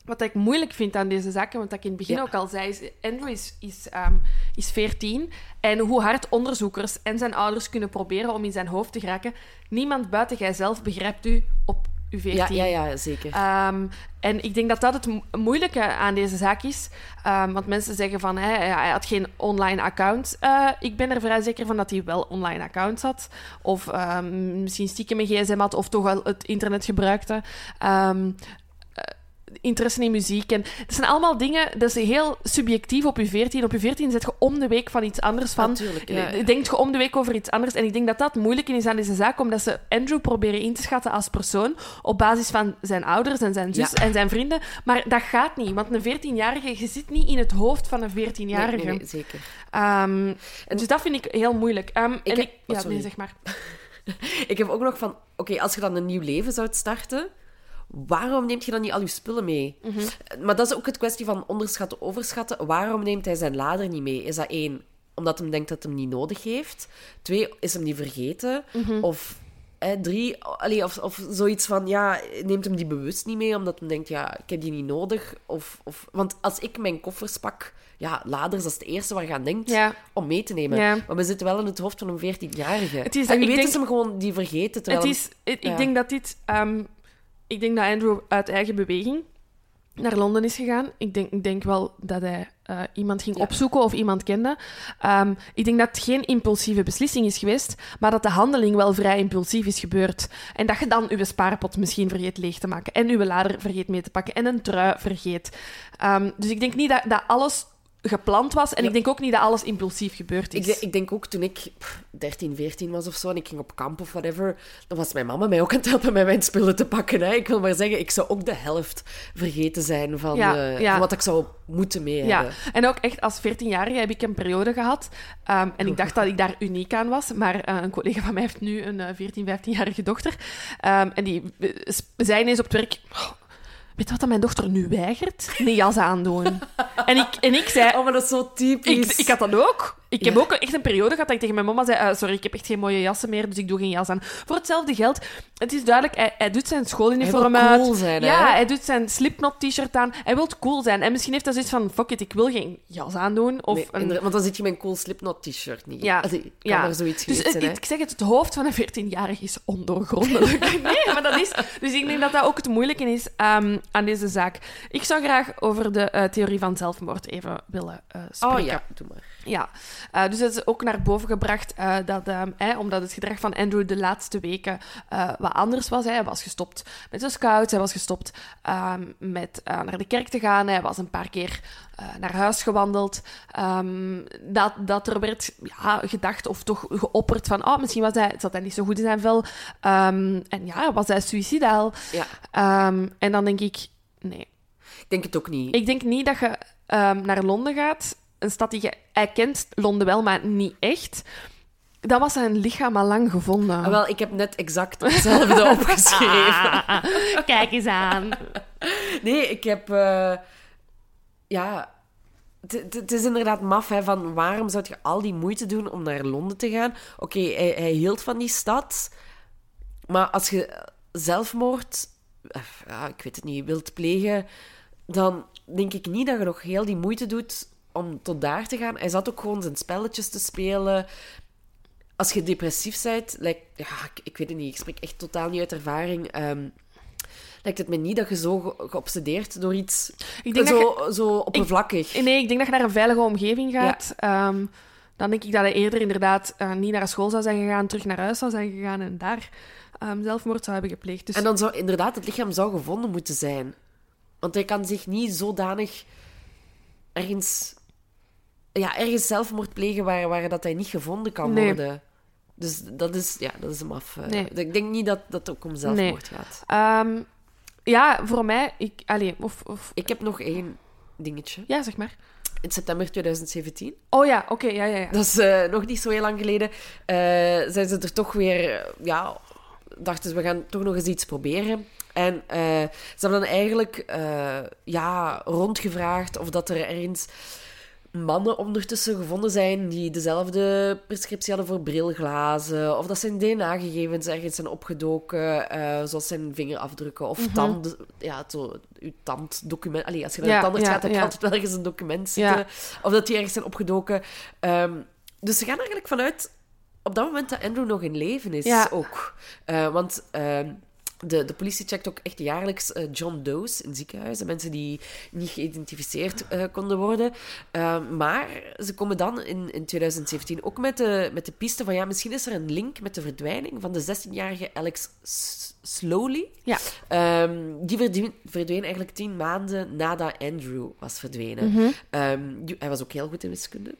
wat ik moeilijk vind aan deze zaken. Want dat ik in het begin Ja. ook al zei, is, Andrew is, is, ehm, is 14. En hoe hard onderzoekers en zijn ouders kunnen proberen om in zijn hoofd te geraken, niemand buiten jijzelf begrijpt u op uw 14. ja, ja, ja, zeker. Ehm, en ik denk dat dat het mo- moeilijke aan deze zaak is. Ehm, want mensen zeggen van, hè, hij had geen online account. Eh, ik ben er vrij zeker van dat hij wel online accounts had. Of misschien stiekem een gsm had, of toch wel het internet gebruikte. Eh, interesse in muziek. En dat zijn allemaal dingen, dat is heel subjectief op je 14. Op je 14 zet je om de week van iets anders van. Natuurlijk, ja, ja. Denkt je om de week over iets anders. En ik denk dat dat moeilijk is aan deze zaak, omdat ze Andrew proberen in te schatten als persoon op basis van zijn ouders en zijn zus Ja. en zijn vrienden. Maar dat gaat niet, want een 14-jarige, je zit niet in het hoofd van een 14-jarige. Nee, nee, nee, zeker. Ehm, dus dat vind ik heel moeilijk. Ehm, en heb- ik, oh, ja, sorry. nee, zeg maar. Ik heb ook nog van, oké, als je dan een nieuw leven zou starten, waarom neemt je dan niet al je spullen mee? Mhm. Maar dat is ook het kwestie van onderschatten, overschatten. Waarom neemt hij zijn lader niet mee? Is dat één, omdat hij denkt dat hij hem niet nodig heeft? Twee, is hem die vergeten? Mhm. Of hè, drie, allee, of, of zoiets van, ja, neemt hem die bewust niet mee, omdat hij denkt, ja, ik heb die niet nodig? Of, of, want als ik mijn koffers pak, ja, laders, dat is het eerste waar je aan denkt Ja. om mee te nemen. Ja. Maar we zitten wel in het hoofd van een 14-jarige. Het is- en wie ik weet denk- is hem gewoon die vergeten. Terwijl Het is, het- ja. Ik denk dat dit... ehm, ik denk dat Andrew uit eigen beweging naar Londen is gegaan. Ik denk, ik denk wel dat hij eh, iemand ging Ja. opzoeken of iemand kende. Ehm, ik denk dat het geen impulsieve beslissing is geweest, maar dat de handeling wel vrij impulsief is gebeurd. En dat je dan je spaarpot misschien vergeet leeg te maken en je lader vergeet mee te pakken en een trui vergeet. Ehm, dus ik denk niet dat, dat alles gepland was. En ik denk ook niet dat alles impulsief gebeurd is. Ik, ik denk ook toen ik pff, 13, 14 was of zo en ik ging op kamp of whatever, dan was mijn mama mij ook aan het helpen met mijn spullen te pakken. Hè. Ik wil maar zeggen, ik zou ook de helft vergeten zijn van, Ja, eh, ja. van wat ik zou moeten mee Ja, hebben. en ook echt als 14-jarige heb ik een periode gehad. ehm, en ik dacht dat ik daar uniek aan was. Maar eh, een collega van mij heeft nu een eh, 14, 15-jarige dochter. Ehm, en die eh, s- zei ineens op het werk... "Oh, weet je wat dat mijn dochter nu weigert? Een jas aandoen. en, ik, en ik zei... Oh, maar dat is zo typisch. Ik, ik had dat ook. Ik heb ook echt een periode gehad dat ik tegen mijn mama zei: "Eh, Sorry, ik heb echt geen mooie jassen meer, dus ik doe geen jas aan. Voor hetzelfde geld, het is duidelijk, hij, hij doet zijn schooluniform Hij wil uit. cool zijn, hè? ja, hij doet zijn Slipknot-t-shirt aan. Hij wil cool zijn. En misschien heeft hij zoiets van: Fuck it, ik wil geen jas aandoen. Of Nee, een... want dan zit je met een cool Slipknot t-shirt niet. Ja, Allee, kan ja. zoiets Dus het- hè. ik zeg het, het hoofd van een 14-jarige is ondoorgrondelijk. nee, maar dat is... Dus ik denk dat dat ook het moeilijke is ehm, aan deze zaak. Ik zou graag over de eh, theorie van zelfmoord even willen eh, spreken. Oh ja, doe maar. Ja, eh, dus het is ook naar boven gebracht eh, dat, ehm, omdat het gedrag van Andrew de laatste weken eh, wat anders was. Hè. Hij was gestopt met de scouts, hij was gestopt ehm, met naar de kerk te gaan, hij was een paar keer naar huis gewandeld. Ehm, dat, dat er werd ja, gedacht of toch geopperd van, oh, misschien was hij, zat hij niet zo goed in zijn vel. En ja, was hij suicidaal. Ja, en dan denk ik, nee. ik denk het ook niet. Ik denk niet dat je naar Londen gaat, een stad die je... Hij kent Londen wel, maar niet echt. Dan was zijn lichaam al lang gevonden. Ah, wel, ik heb net exact hetzelfde opgeschreven. Kijk eens aan. Nee, ik heb... eh, ja... Het is inderdaad maf, hè, van waarom zou je al die moeite doen om naar Londen te gaan? Oké, hij, hij hield van die stad, maar als je zelfmoord, eh, ja, ik weet het niet, wilt plegen, dan denk ik niet dat je nog heel die moeite doet om tot daar te gaan. Hij zat ook gewoon zijn spelletjes te spelen. Als je depressief bent, lijkt, ja, ik, ik weet het niet, ik spreek echt totaal niet uit ervaring. ehm, lijkt het me niet dat je zo ge- geobsedeerd door iets Ik denk dat zo, zo oppervlakkig. je... Nee, ik denk dat je naar een veilige omgeving gaat. Ehm, dan denk ik dat hij eerder inderdaad eh, niet naar school zou zijn gegaan, terug naar huis zou zijn gegaan en daar ehm, zelfmoord zou hebben gepleegd. Dus En dan zou inderdaad het lichaam zou gevonden moeten zijn. Want hij kan zich niet zodanig ergens, ja, ergens zelfmoord plegen waar, waar dat hij niet gevonden kan Nee. worden. Dus dat is, ja, dat is hem af. eh. Nee. Ik denk niet dat dat ook om zelfmoord gaat. Ehm, ja, voor mij... Ik, allee, of, of... Ik heb nog één dingetje. Ja, zeg maar. In september 2017, Oh ja, oké, ja, ja, ja. dat is eh, nog niet zo heel lang geleden, eh, zijn ze er toch weer, ja, dachten ze, we gaan toch nog eens iets proberen. En ze hebben dan eigenlijk ja, rondgevraagd of dat er ergens mannen ondertussen gevonden zijn die dezelfde prescriptie hadden voor brilglazen, of dat zijn DNA-gegevens ergens zijn opgedoken, eh, zoals zijn vingerafdrukken of tanden, ja, zo, uw tanddocument. Allee, als je naar. Ja, de tandarts ja, gaat, heb je ja. altijd wel ergens een document zitten, of dat die ergens zijn opgedoken. Ehm, dus ze gaan eigenlijk vanuit op dat moment dat Andrew nog in leven is ook. Eh, want ehm, de, de politie checkt ook echt jaarlijks eh, John Doe's in ziekenhuizen. Mensen die niet geïdentificeerd eh, konden worden. Eh, maar ze komen dan in, in 2017 ook met de, met de piste van... Ja, misschien is er een link met de verdwijning van de 16-jarige Alex S- Slowly. Ja. Ehm, die verdween, verdween eigenlijk tien maanden nadat Andrew was verdwenen. Mhm. Ehm, die- hij was ook heel goed in wiskunde.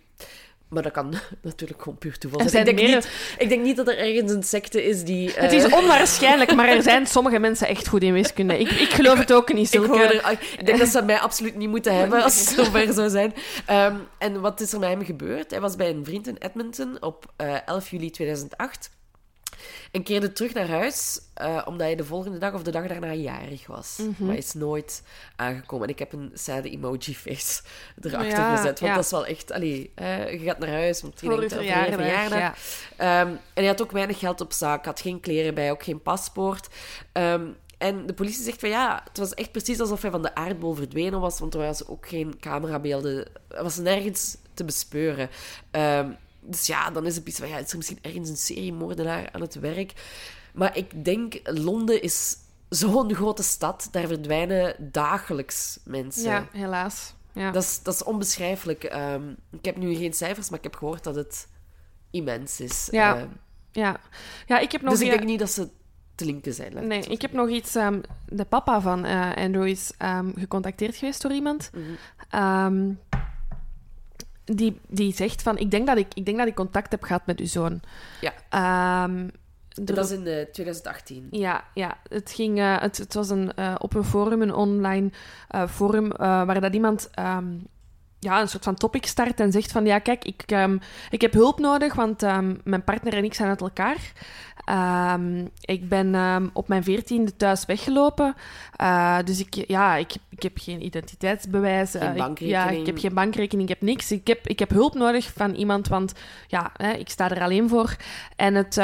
Maar dat kan natuurlijk gewoon puur toeval zijn. Ik denk, meer- niet, ik denk niet dat er ergens een secte is die... Het eh, is onwaarschijnlijk, maar er zijn sommige mensen echt goed in wiskunde. Ik, ik geloof het ook niet, Ik, hoor er- ik denk dat ze mij absoluut niet moeten hebben als het zover zou zijn. Ehm, en wat is er met hem gebeurd? Hij was bij een vriend in Edmonton op eh, 11 juli 2008. En keerde terug naar huis, eh, omdat hij de volgende dag of de dag daarna jarig was. Mhm. Maar hij is nooit aangekomen. En ik heb een sad emoji-face erachter Ja, gezet. Want ja. dat is wel echt... Allee, je gaat naar huis, want je denkt, voor je verjaardag. Ja. En hij had ook weinig geld op zak, had geen kleren bij, ook geen paspoort. Ehm, en de politie zegt van ja, het was echt precies alsof hij van de aardbol verdwenen was, want er was ook geen camerabeelden, er was nergens te bespeuren. Ehm, dus ja, dan is het iets van ja, is er misschien ergens een seriemoordenaar aan het werk? Maar ik denk, Londen is zo'n grote stad, daar verdwijnen dagelijks mensen. Ja, helaas. Ja. Dat is, dat is onbeschrijfelijk. Ehm, ik heb nu geen cijfers, maar ik heb gehoord dat het immens is. Ja, Ehm, ja. ja, ik heb nog... dus ik denk niet dat ze te linken zijn. Nee, ik heb nog iets... ehm, de papa van eh, Andrew is gecontacteerd geweest door iemand. Ehm, die, die zegt van... Ik denk, dat ik, ik denk dat ik contact heb gehad met uw zoon. Ja. Ehm, Dat is in eh, 2018. Ja, ja. Het, ging, eh, het, het was een, eh, op een forum, een online eh, forum, eh, waar dat iemand ehm, ja, een soort van topic start en zegt van ja, kijk, ik, ehm, ik heb hulp nodig, want ehm, mijn partner en ik zijn uit elkaar. Ehm, ik ben op mijn veertiende thuis weggelopen. Eh, dus ik, ja, ik, ik heb geen identiteitsbewijs. Geen eh, ik- ja, ik heb geen bankrekening, ik heb niks. Ik heb, ik heb hulp nodig van iemand, want ja, hè, ik sta er alleen voor. En het,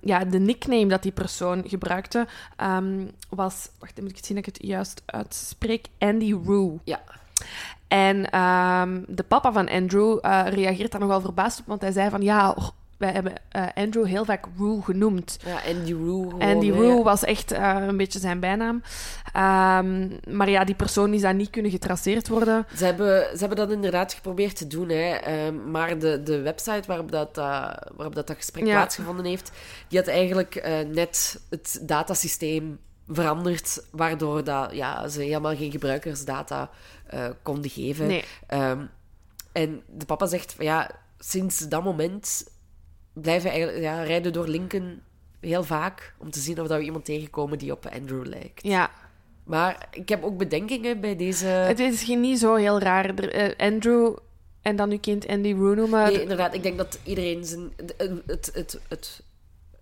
ja, de nickname dat die persoon gebruikte was... Wacht, moet ik zien dat ik het juist uitspreek. Andy Roo. Ja. En ehm, de papa van Andrew eh, reageert daar nogal verbaasd op, want hij zei van ja, wij hebben eh, Andrew heel vaak Roo genoemd. Ja, Andy Roo. gewoon, Andy. Roo was echt eh, een beetje zijn bijnaam. Ehm, maar ja, die persoon is dan niet kunnen getraceerd worden. Ze hebben, ze hebben dat inderdaad geprobeerd te doen, hè. Ehm, maar de, de website waarop dat, waarop dat, dat gesprek Ja. plaatsgevonden heeft, die had eigenlijk net het datasysteem veranderd, waardoor dat, ja, ze helemaal geen gebruikersdata eh, konden geven. Nee. Ehm, en de papa zegt, van, ja, sinds dat moment blijven we eigenlijk, ja, rijden door Lincoln heel vaak om te zien of dat we iemand tegenkomen die op Andrew lijkt. Ja, Maar ik heb ook bedenkingen bij deze... het is niet zo heel raar. Eh, Andrew en dan uw kind Andy Roo noemen. Nee, inderdaad. Ik denk dat iedereen zijn... Het, het, het, het,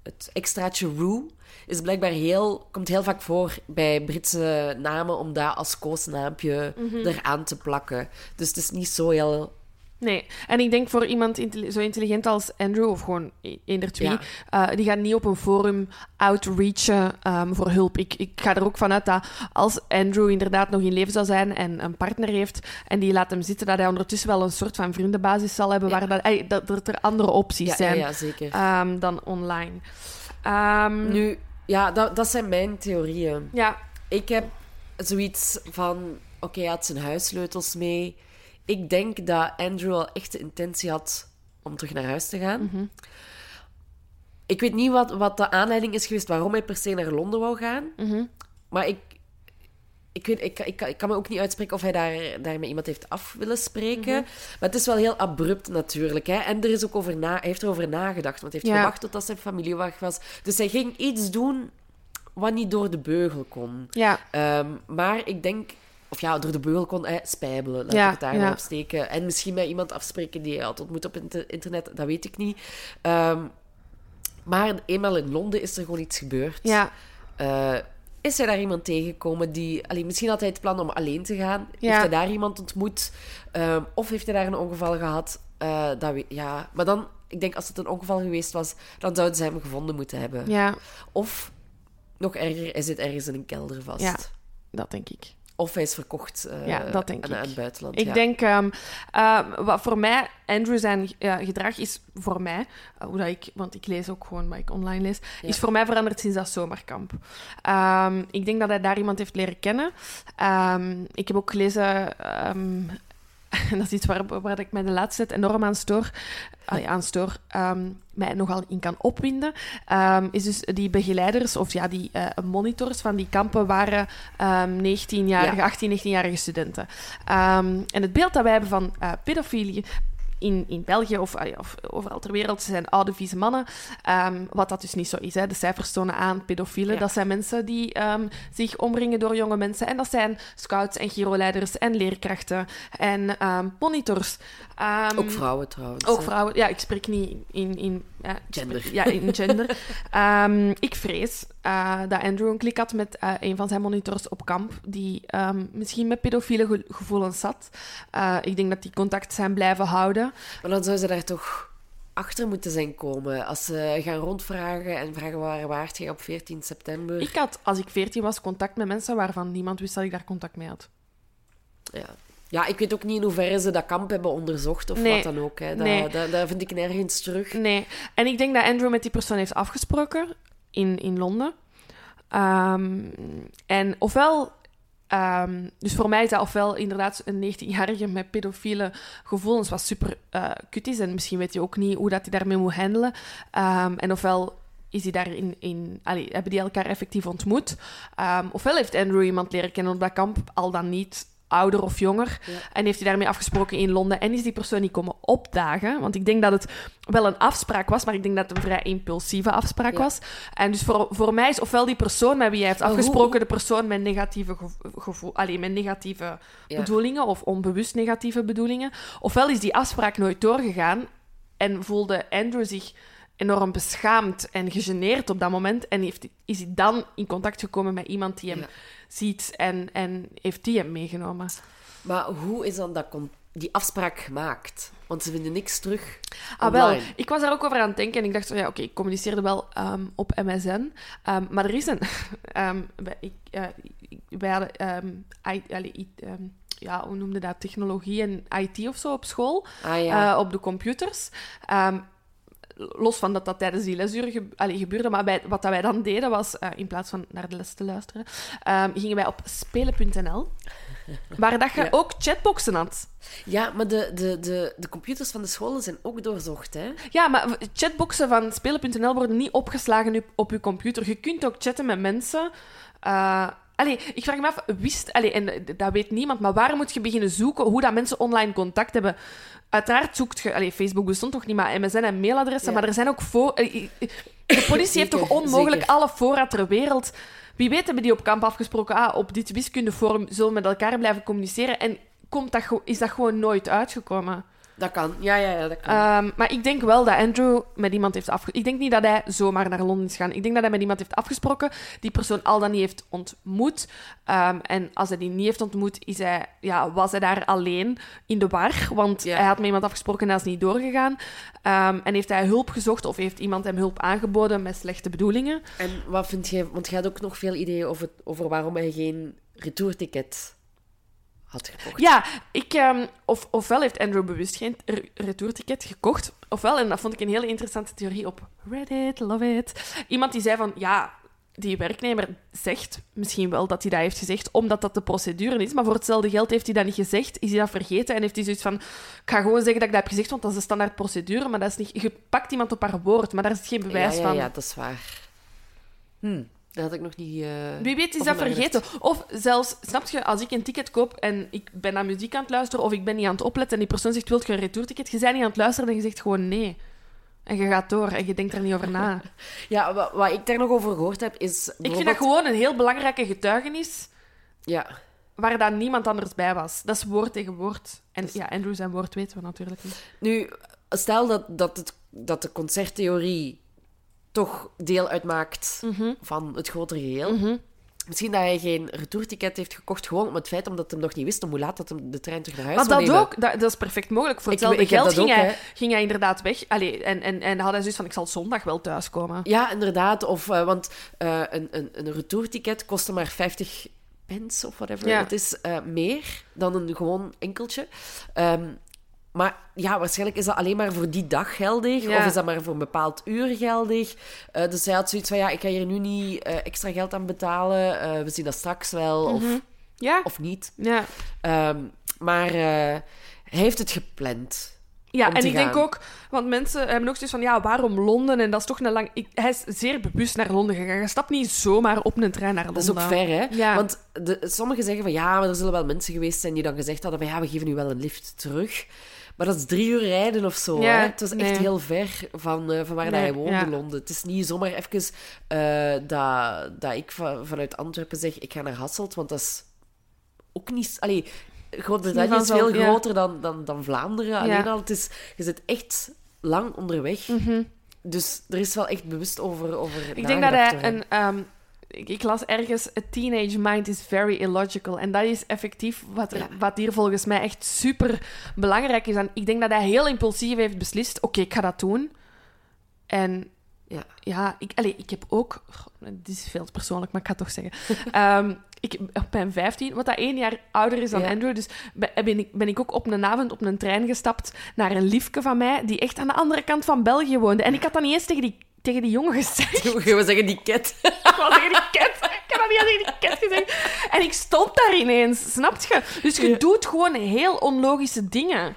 het extraatje Roo is blijkbaar heel... Komt heel vaak voor bij Britse namen om dat als koosnaampje Mhm. eraan te plakken. Dus het is niet zo heel... Nee, en ik denk voor iemand zo intelligent als Andrew, of gewoon e- eender twee, Ja. eh, die gaat niet op een forum outreachen ehm, voor hulp. Ik, ik ga er ook vanuit dat als Andrew inderdaad nog in leven zou zijn en een partner heeft en die laat hem zitten, dat hij ondertussen wel een soort van vriendenbasis zal hebben, Ja. waar dat, er andere opties Ja, zijn zeker. ehm, dan online. Ehm, Nu, ja, dat, dat zijn mijn theorieën. Ja, Ik heb zoiets van... Oké, hij had zijn huissleutels mee. Ik denk dat Andrew al echt de intentie had om terug naar huis te gaan. Mhm. Ik weet niet wat, wat de aanleiding is geweest waarom hij per se naar Londen wou gaan. mhm. Maar ik, ik, weet, ik, ik, ik kan me ook niet uitspreken of hij daar, daar met iemand heeft af willen spreken. Mhm. Maar het is wel heel abrupt natuurlijk. Hè? En er is ook over na, hij heeft erover nagedacht. Want hij heeft Ja. gewacht totdat zijn familie weg was. Dus hij ging iets doen wat niet door de beugel kon. ja. Ehm, maar ik denk... Of ja, door de beugel kon hij spijbelen. Laat Ja, ik het daar ja. op steken. En misschien met iemand afspreken die hij had ontmoet op inter- internet. Dat weet ik niet. Ehm, maar eenmaal in Londen is er gewoon iets gebeurd. ja. Eh, is hij daar iemand tegengekomen die... Allee, misschien had hij het plan om alleen te gaan. Ja. Heeft hij daar iemand ontmoet? Ehm, of heeft hij daar een ongeval gehad? Eh, dat ja. Maar dan, ik denk als het een ongeval geweest was, dan zouden ze hem gevonden moeten hebben. ja, Of, nog erger, hij zit ergens in een kelder vast. Ja. dat denk ik. Of hij is verkocht eh, Ja, dat denk aan, ik. aan het buitenland. Ik ja. denk, ehm, ehm, wat voor mij, Andrew zijn gedrag is voor mij, eh, hoe dat ik, want ik lees ook gewoon wat ik online lees, Ja. is voor mij veranderd sinds dat zomerkamp. Ehm, ik denk dat hij daar iemand heeft leren kennen. Ik heb ook gelezen, en dat is iets waar, waar ik mij de laatste tijd enorm aan stoor, aan stoor ehm, mij nogal in kan opwinden, ehm, is dus die begeleiders, of ja, die eh, monitors van die kampen waren ehm 19-jarige, Ja. 18, 19-jarige studenten. Ehm, en het beeld dat wij hebben van eh, pedofilie in, in België of, ja, of overal ter wereld zijn oude, vieze mannen. Ehm, wat dat dus niet zo is. Hè. De cijfers tonen aan, pedofielen, Ja. dat zijn mensen die ehm, zich omringen door jonge mensen. En dat zijn scouts en giroleiders en leerkrachten en ehm, monitors. Ook vrouwen trouwens. ook hè. vrouwen. Ja, ik spreek niet in... in ja, Gender. spreek- ja, in gender. Ik vrees eh, dat Andrew een klik had met eh, een van zijn monitors op kamp, die misschien met pedofiele ge- gevoelens zat. Eh, ik denk dat die contact zijn blijven houden. Maar dan zou ze daar toch achter moeten zijn komen. Als ze gaan rondvragen en vragen waar waart je op 14 september. Ik had, als ik 14 was, contact met mensen waarvan niemand wist dat ik daar contact mee had. Ja. ja, ik weet ook niet in hoeverre ze dat kamp hebben onderzocht of Nee. wat dan ook. Hè. Dat, Nee. dat, dat vind ik nergens terug. Nee. En ik denk dat Andrew met die persoon heeft afgesproken in, in Londen. Ehm, en ofwel... ehm, dus voor mij is dat ofwel inderdaad een 19-jarige met pedofiele gevoelens, wat super eh kut is. En misschien weet je ook niet hoe dat hij daarmee moet handelen. Ehm, en ofwel is hij daarin in, hebben die elkaar effectief ontmoet. Ehm, ofwel heeft Andrew iemand leren kennen op dat kamp, al dan niet ouder of jonger. Ja. En heeft hij daarmee afgesproken in Londen. En is die persoon niet komen opdagen. Want ik denk dat het wel een afspraak was, maar ik denk dat het een vrij impulsieve afspraak Ja. was. En dus voor, voor mij is ofwel die persoon met wie hij heeft hoe- afgesproken, de persoon met negatieve, gevo- gevoel, allee, met negatieve Ja. bedoelingen of onbewust negatieve bedoelingen. Ofwel is die afspraak nooit doorgegaan en voelde Andrew zich enorm beschaamd en gegeneerd op dat moment. En heeft, is hij dan in contact gekomen met iemand die hem. Ziet en, en heeft die hem meegenomen. Maar hoe is dan dat die afspraak gemaakt? Want ze vinden niks terug. Ah, wel. Ik was daar ook over aan het denken en ik dacht, zo, ja, oké, ik communiceerde wel ehm, op MSN. Ehm, maar er is een... ehm, wij, ik, eh, wij hadden... I- allee, i- ja, hoe noemde dat? Technologie en IT of zo op school. Ah ja. eh, op de computers. Los van dat dat tijdens die lesuren ge allee, gebeurde, maar bij, wat dat wij dan deden was, eh, in plaats van naar de les te luisteren, ehm, gingen wij op spelen.nl, waar dat je Ja. ook chatboxen had. ja, maar de, de, de, de computers van de scholen zijn ook doorzocht, hè? Ja, maar chatboxen van spelen.nl worden niet opgeslagen op, op je computer. Je kunt ook chatten met mensen. Eh, allee, ik vraag me af, wist... Allee, en eh, dat weet niemand, maar waar moet je beginnen zoeken hoe dat mensen online contact hebben? Uiteraard zoekt je... Allee, Facebook bestond toch niet, maar MSN en mailadressen. Ja. Maar er zijn ook voor... eh, De politie heeft toch onmogelijk zeker. alle voorraad ter wereld... Wie weet hebben die op kamp afgesproken, ah, op dit wiskundeforum zullen we met elkaar blijven communiceren. En komt dat, is dat gewoon nooit uitgekomen. Dat kan. Ja, ja, ja, dat kan. Ehm, maar ik denk wel dat Andrew met iemand heeft afgesproken. Ik denk niet dat hij zomaar naar Londen is gaan. Ik denk dat hij met iemand heeft afgesproken, die persoon al dan niet heeft ontmoet. Ehm, en als hij die niet heeft ontmoet, is hij, ja, was hij daar alleen in de war. Want Ja. hij had met iemand afgesproken en dat is niet doorgegaan. Ehm, en heeft hij hulp gezocht of heeft iemand hem hulp aangeboden met slechte bedoelingen? En wat vind je... Want je had ook nog veel ideeën over, over waarom hij geen retourticket had gekocht. Ja, ik, ehm, of, ofwel heeft Andrew bewust geen re- retourticket gekocht, ofwel, en dat vond ik een hele interessante theorie op Reddit, love it. Iemand die zei van, ja, die werknemer zegt misschien wel dat hij dat heeft gezegd, omdat dat de procedure is, maar voor hetzelfde geld heeft hij dat niet gezegd, is hij dat vergeten en heeft hij zoiets van, ik ga gewoon zeggen dat ik dat heb gezegd, want dat is de standaard procedure, maar dat is niet, je pakt iemand op haar woord, maar daar is geen bewijs ja, ja, van. ja, dat is waar. Hm, dat had ik nog niet... eh, Wie weet is dat vergeten. Of zelfs, snap je, als ik een ticket koop en ik ben naar muziek aan het luisteren of ik ben niet aan het opletten en die persoon zegt, wilt je een retourticket? Je bent niet aan het luisteren en je zegt gewoon nee. En je gaat door en je denkt er niet over na. Ja, wat, wat ik daar nog over gehoord heb, is Ik vind dat gewoon een heel belangrijke getuigenis Ja, waar daar niemand anders bij was. Dat is woord tegen woord. En ja, Andrew zijn woord weten we natuurlijk niet. nu, stel dat, dat, het, dat de concerttheorie toch deel uitmaakt Mhm. van het grotere geheel. Misschien dat hij geen retourticket heeft gekocht, gewoon om het feit omdat hij nog niet wist om hoe laat dat hem de trein terug naar huis Maar zou dat nemen. ook, dat, dat is perfect mogelijk. Voor hetzelfde geld dat ging, ook, hij, ging hij inderdaad weg. Allee, en, en, en had hij zoiets van, ik zal zondag wel thuiskomen. Ja, inderdaad. Of, eh, want eh, een, een, een retourticket kostte maar 50 pence of whatever Ja. het is, eh, meer dan een gewoon enkeltje. Ehm, maar ja, waarschijnlijk is dat alleen maar voor die dag geldig. Ja. Of is dat maar voor een bepaald uur geldig. Eh, dus hij had zoiets van, ja, ik ga hier nu niet eh, extra geld aan betalen. Eh, we zien dat straks wel, of, Ja, of niet. ja. Ehm, maar hij heeft het gepland. Ja, en ik denk ook, want mensen hebben ook zoiets van, ja, waarom Londen? En dat is toch een lang... Ik, hij is zeer bewust naar Londen gegaan. Je stapt niet zomaar op een trein naar Londen. Dat is ook ver, hè? Ja. Want de, sommigen zeggen van ja, maar er zullen wel mensen geweest zijn die dan gezegd hadden van ja, we geven nu wel een lift terug. Maar dat is drie uur rijden of zo. Ja, hè? Het was echt nee. heel ver van, eh, van waar Nee, hij woonde, ja. Londen. Het is niet zomaar even eh, dat, dat ik va- vanuit Antwerpen zeg, ik ga naar Hasselt, want dat is ook niet... Allee, Groot-Brittannië is veel ja. groter dan, dan, dan Vlaanderen. Alleen al, het is, je zit echt lang onderweg. Mhm. Dus er is wel echt bewust over, over Ik denk dat hij een... ehm, ik, ik las ergens, a teenage mind is very illogical. En dat is effectief wat, er, Ja. wat hier volgens mij echt super belangrijk is. En ik denk dat hij heel impulsief heeft beslist, oké, ik ga dat doen. En Ja. ja, ik, allee, ik heb ook... dit is veel te persoonlijk, maar ik ga het toch zeggen. Ehm, ik, op mijn 15, wat dat één jaar ouder is dan Ja. Andrew, dus ben, ik, ben ik ook op een avond op een trein gestapt naar een liefke van mij, die echt aan de andere kant van België woonde. En ik had dat niet eens tegen die, tegen die jongen gezegd. We zeggen die cat? Ik zeggen die ket. Ik heb dat niet tegen die ket gezegd. En ik stond daar ineens, snap je? Dus je Ja. doet gewoon heel onlogische dingen.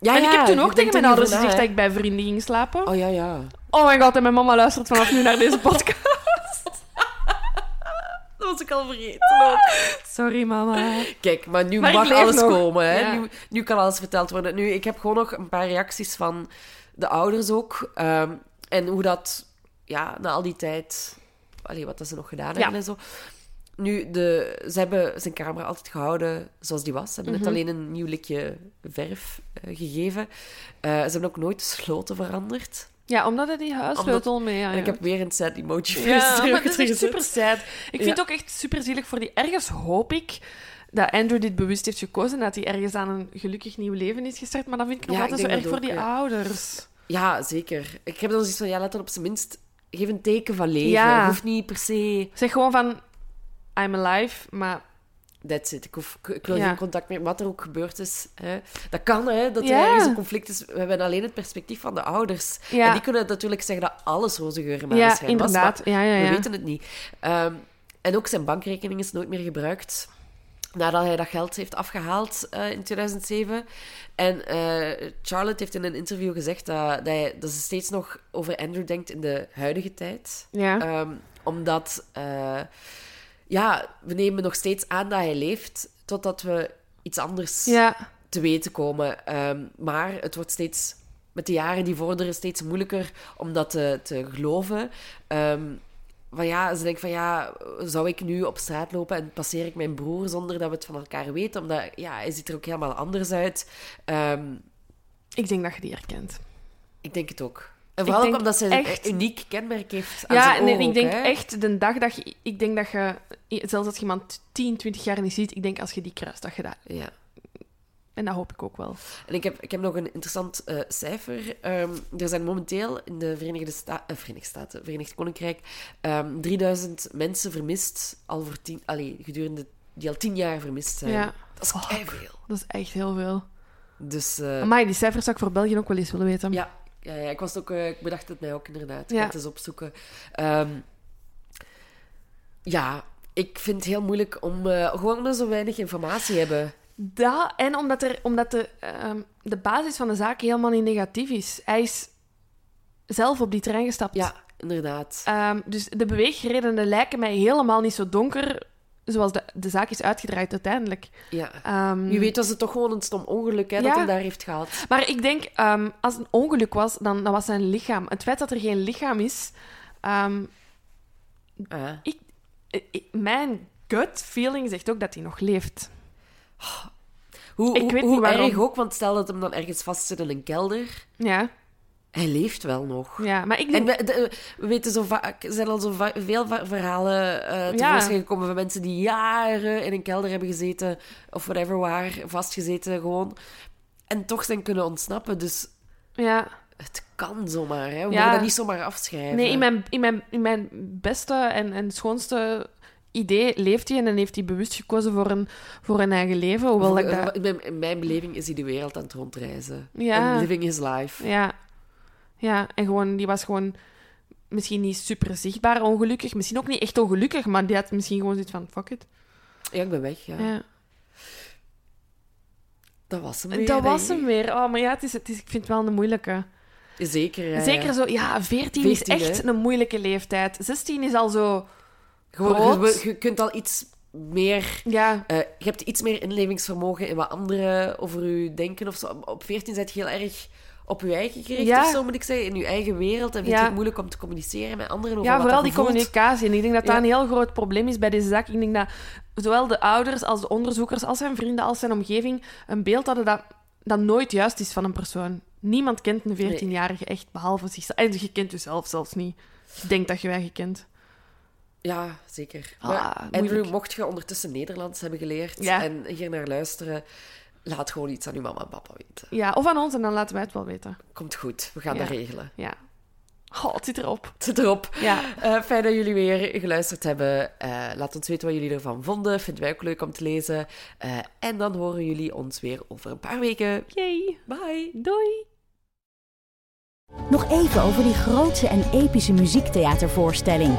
Ja, en ik heb toen je ook tegen mijn ouders gezegd dat ik bij vrienden ging slapen. Oh ja, ja. Oh mijn god, en mijn mama luistert vanaf nu naar deze podcast. Dat was ik al vergeten. ook. Sorry, mama. Kijk, maar nu Maar mag alles nog. komen. Hè? Ja. Nu, nu kan alles verteld worden. Nu, ik heb gewoon nog een paar reacties van de ouders ook. ehm, en hoe dat, ja, na al die tijd... Allee, wat dat ze nog gedaan hebben Ja. en zo. Nu, de, ze hebben zijn camera altijd gehouden zoals die was. Ze hebben net Mhm. alleen een nieuw likje verf eh, gegeven. Eh, ze hebben ook nooit de sloten veranderd. Ja, omdat hij die huissleutel mee had. En ik heb weer een sad emoji Ja, maar dat is super sad. Ik vind Ja. het ook echt super zielig voor die. Ergens hoop ik dat Andrew dit bewust heeft gekozen, dat hij ergens aan een gelukkig nieuw leven is gestart. Maar dan vind ik het nog Ja, altijd zo erg voor die ouders. Ja, zeker. Ik heb dan zoiets van, ja, laat dan op zijn minst... Geef een teken van leven. Ja. Hoeft niet per se... Zeg gewoon van, I'm alive, maar... That's it. Ik, hoef, ik wil Ja. geen contact meer. Wat er ook gebeurd is. Hè. Dat kan, hè. Dat er Ja. ergens een conflict is. We hebben alleen het perspectief van de ouders. Ja. En die kunnen natuurlijk zeggen dat alles roze geur en Ja, maneschijn was, inderdaad. maar Ja, ja, We weten het niet. Ehm, en ook zijn bankrekening is nooit meer gebruikt. Nadat hij dat geld heeft afgehaald eh, in 2007. En eh, Charlotte heeft in een interview gezegd dat, dat, hij, dat ze steeds nog over Andrew denkt in de huidige tijd. Ja. Ehm, omdat, eh, ja, we nemen nog steeds aan dat hij leeft, totdat we iets anders ja. te weten komen. Ehm, maar het wordt steeds, met de jaren die vorderen, steeds moeilijker om dat te, te geloven. Ehm, van ja, ze denkt van ja, zou ik nu op straat lopen en passeer ik mijn broer zonder dat we het van elkaar weten? Omdat ja, hij ziet er ook helemaal anders uit. Ehm, Ik denk dat je die herkent. ik denk het ook. En vooral ook omdat ze echt- een uniek kenmerk heeft aan Ja, zijn nee, ik ook, denk hè. echt de dag dat je... Ik denk dat je... Zelfs als je iemand 10, 20 jaar niet ziet, ik denk als je die kruist, dat je dat... Ja. En dat hoop ik ook wel. En ik heb, ik heb nog een interessant eh, cijfer. Ehm, er zijn momenteel in de Verenigde, Sta eh, Verenigde Staten, Verenigd Koninkrijk, ehm 3000 mensen vermist, al voor tien, allee, gedurende, die al tien jaar vermist zijn. Ja. Dat is Fuck. keiveel. Dat is echt heel veel. Dus eh, Maar die cijfers zou ik voor België ook wel eens willen weten. ja, ja, ja, ik, was ook, ik bedacht het mij ook inderdaad. Ik Ja. ga het eens opzoeken. Ehm, ja, ik vind het heel moeilijk om gewoon omdat we zo weinig informatie hebben. Dat, en omdat, er, omdat de, ehm, de basis van de zaak helemaal niet negatief is. Hij is zelf op die trein gestapt. Ja, inderdaad. Ehm, dus de beweegredenen lijken mij helemaal niet zo donker zoals de, de zaak is uitgedraaid uiteindelijk. Ja. Wie weet was het toch gewoon een stom ongeluk hè, Ja. dat hij daar heeft gehad. Maar ik denk, als het een ongeluk was, dan, dan was zijn lichaam. Het feit dat er geen lichaam is, Ah. ik, ik- mijn gut feeling zegt ook dat hij nog leeft. Hoe, Ik weet hoe niet waarom. erg ook, want stel dat hem dan ergens vastzit in een kelder. Ja, Hij leeft wel nog. ja. maar ik En we, de- we weten zo vaak, er zijn al zo va- veel verhalen eh tevoorschijn gekomen van mensen die jaren in een kelder hebben gezeten, of whatever waar, vastgezeten gewoon. En toch zijn kunnen ontsnappen. Dus Ja. het kan zomaar. Hè. We Ja. mogen dat niet zomaar afschrijven. Nee, in mijn, in, mijn, in mijn beste en, en schoonste idee leeft hij en heeft hij bewust gekozen voor een, voor een eigen leven. Hoewel dat ik dat... in, mijn, in mijn beleving is hij de wereld aan het rondreizen. Ja. Living his life. Ja. Ja, en gewoon, die was gewoon misschien niet super zichtbaar ongelukkig. Misschien ook niet echt ongelukkig, maar die had misschien gewoon zoiets van, fuck it. Ja, ik ben weg. Ja. Ja. Dat was hem weer. Dat was hem weer. Oh, maar ja, het is, het is, ik vind het wel een moeilijke. Zeker. ja, Zeker zo, ja, 14, is 14, echt hè? een moeilijke leeftijd. 16 is al zo, Gewoon, je, je kunt al iets meer... ja, eh, je hebt iets meer inlevingsvermogen in wat anderen over u denken of zo. Op 14 zit je heel erg op je eigen gericht Ja. of zo, moet ik zeggen. In je eigen wereld. En vind je Ja. het moeilijk om te communiceren met anderen over ja wat vooral die je voelt. communicatie. En ik denk dat dat een heel groot probleem is bij deze zaak. Ik denk dat zowel de ouders als de onderzoekers, als zijn vrienden, als zijn omgeving een beeld hadden dat, dat nooit juist is van een persoon. Niemand kent een 14-jarige echt, behalve zichzelf. En je kent jezelf zelfs niet. Denk dat je wij gekend. Ja, zeker. Ah, Maar Andrew, mocht je ondertussen Nederlands hebben geleerd Ja. en hier naar luisteren, laat gewoon iets aan uw mama en papa weten. Ja, of aan ons en dan laten wij het wel weten. Komt goed, we gaan Ja. dat regelen. Ja. Oh, het zit erop. Het zit erop. Ja. Eh, fijn dat jullie weer geluisterd hebben. Eh, laat ons weten wat jullie ervan vonden. Vinden wij ook leuk om te lezen. Eh, en dan horen jullie ons weer over een paar weken. Yay. Bye! Doei. Nog even over die grootse en epische muziektheatervoorstelling.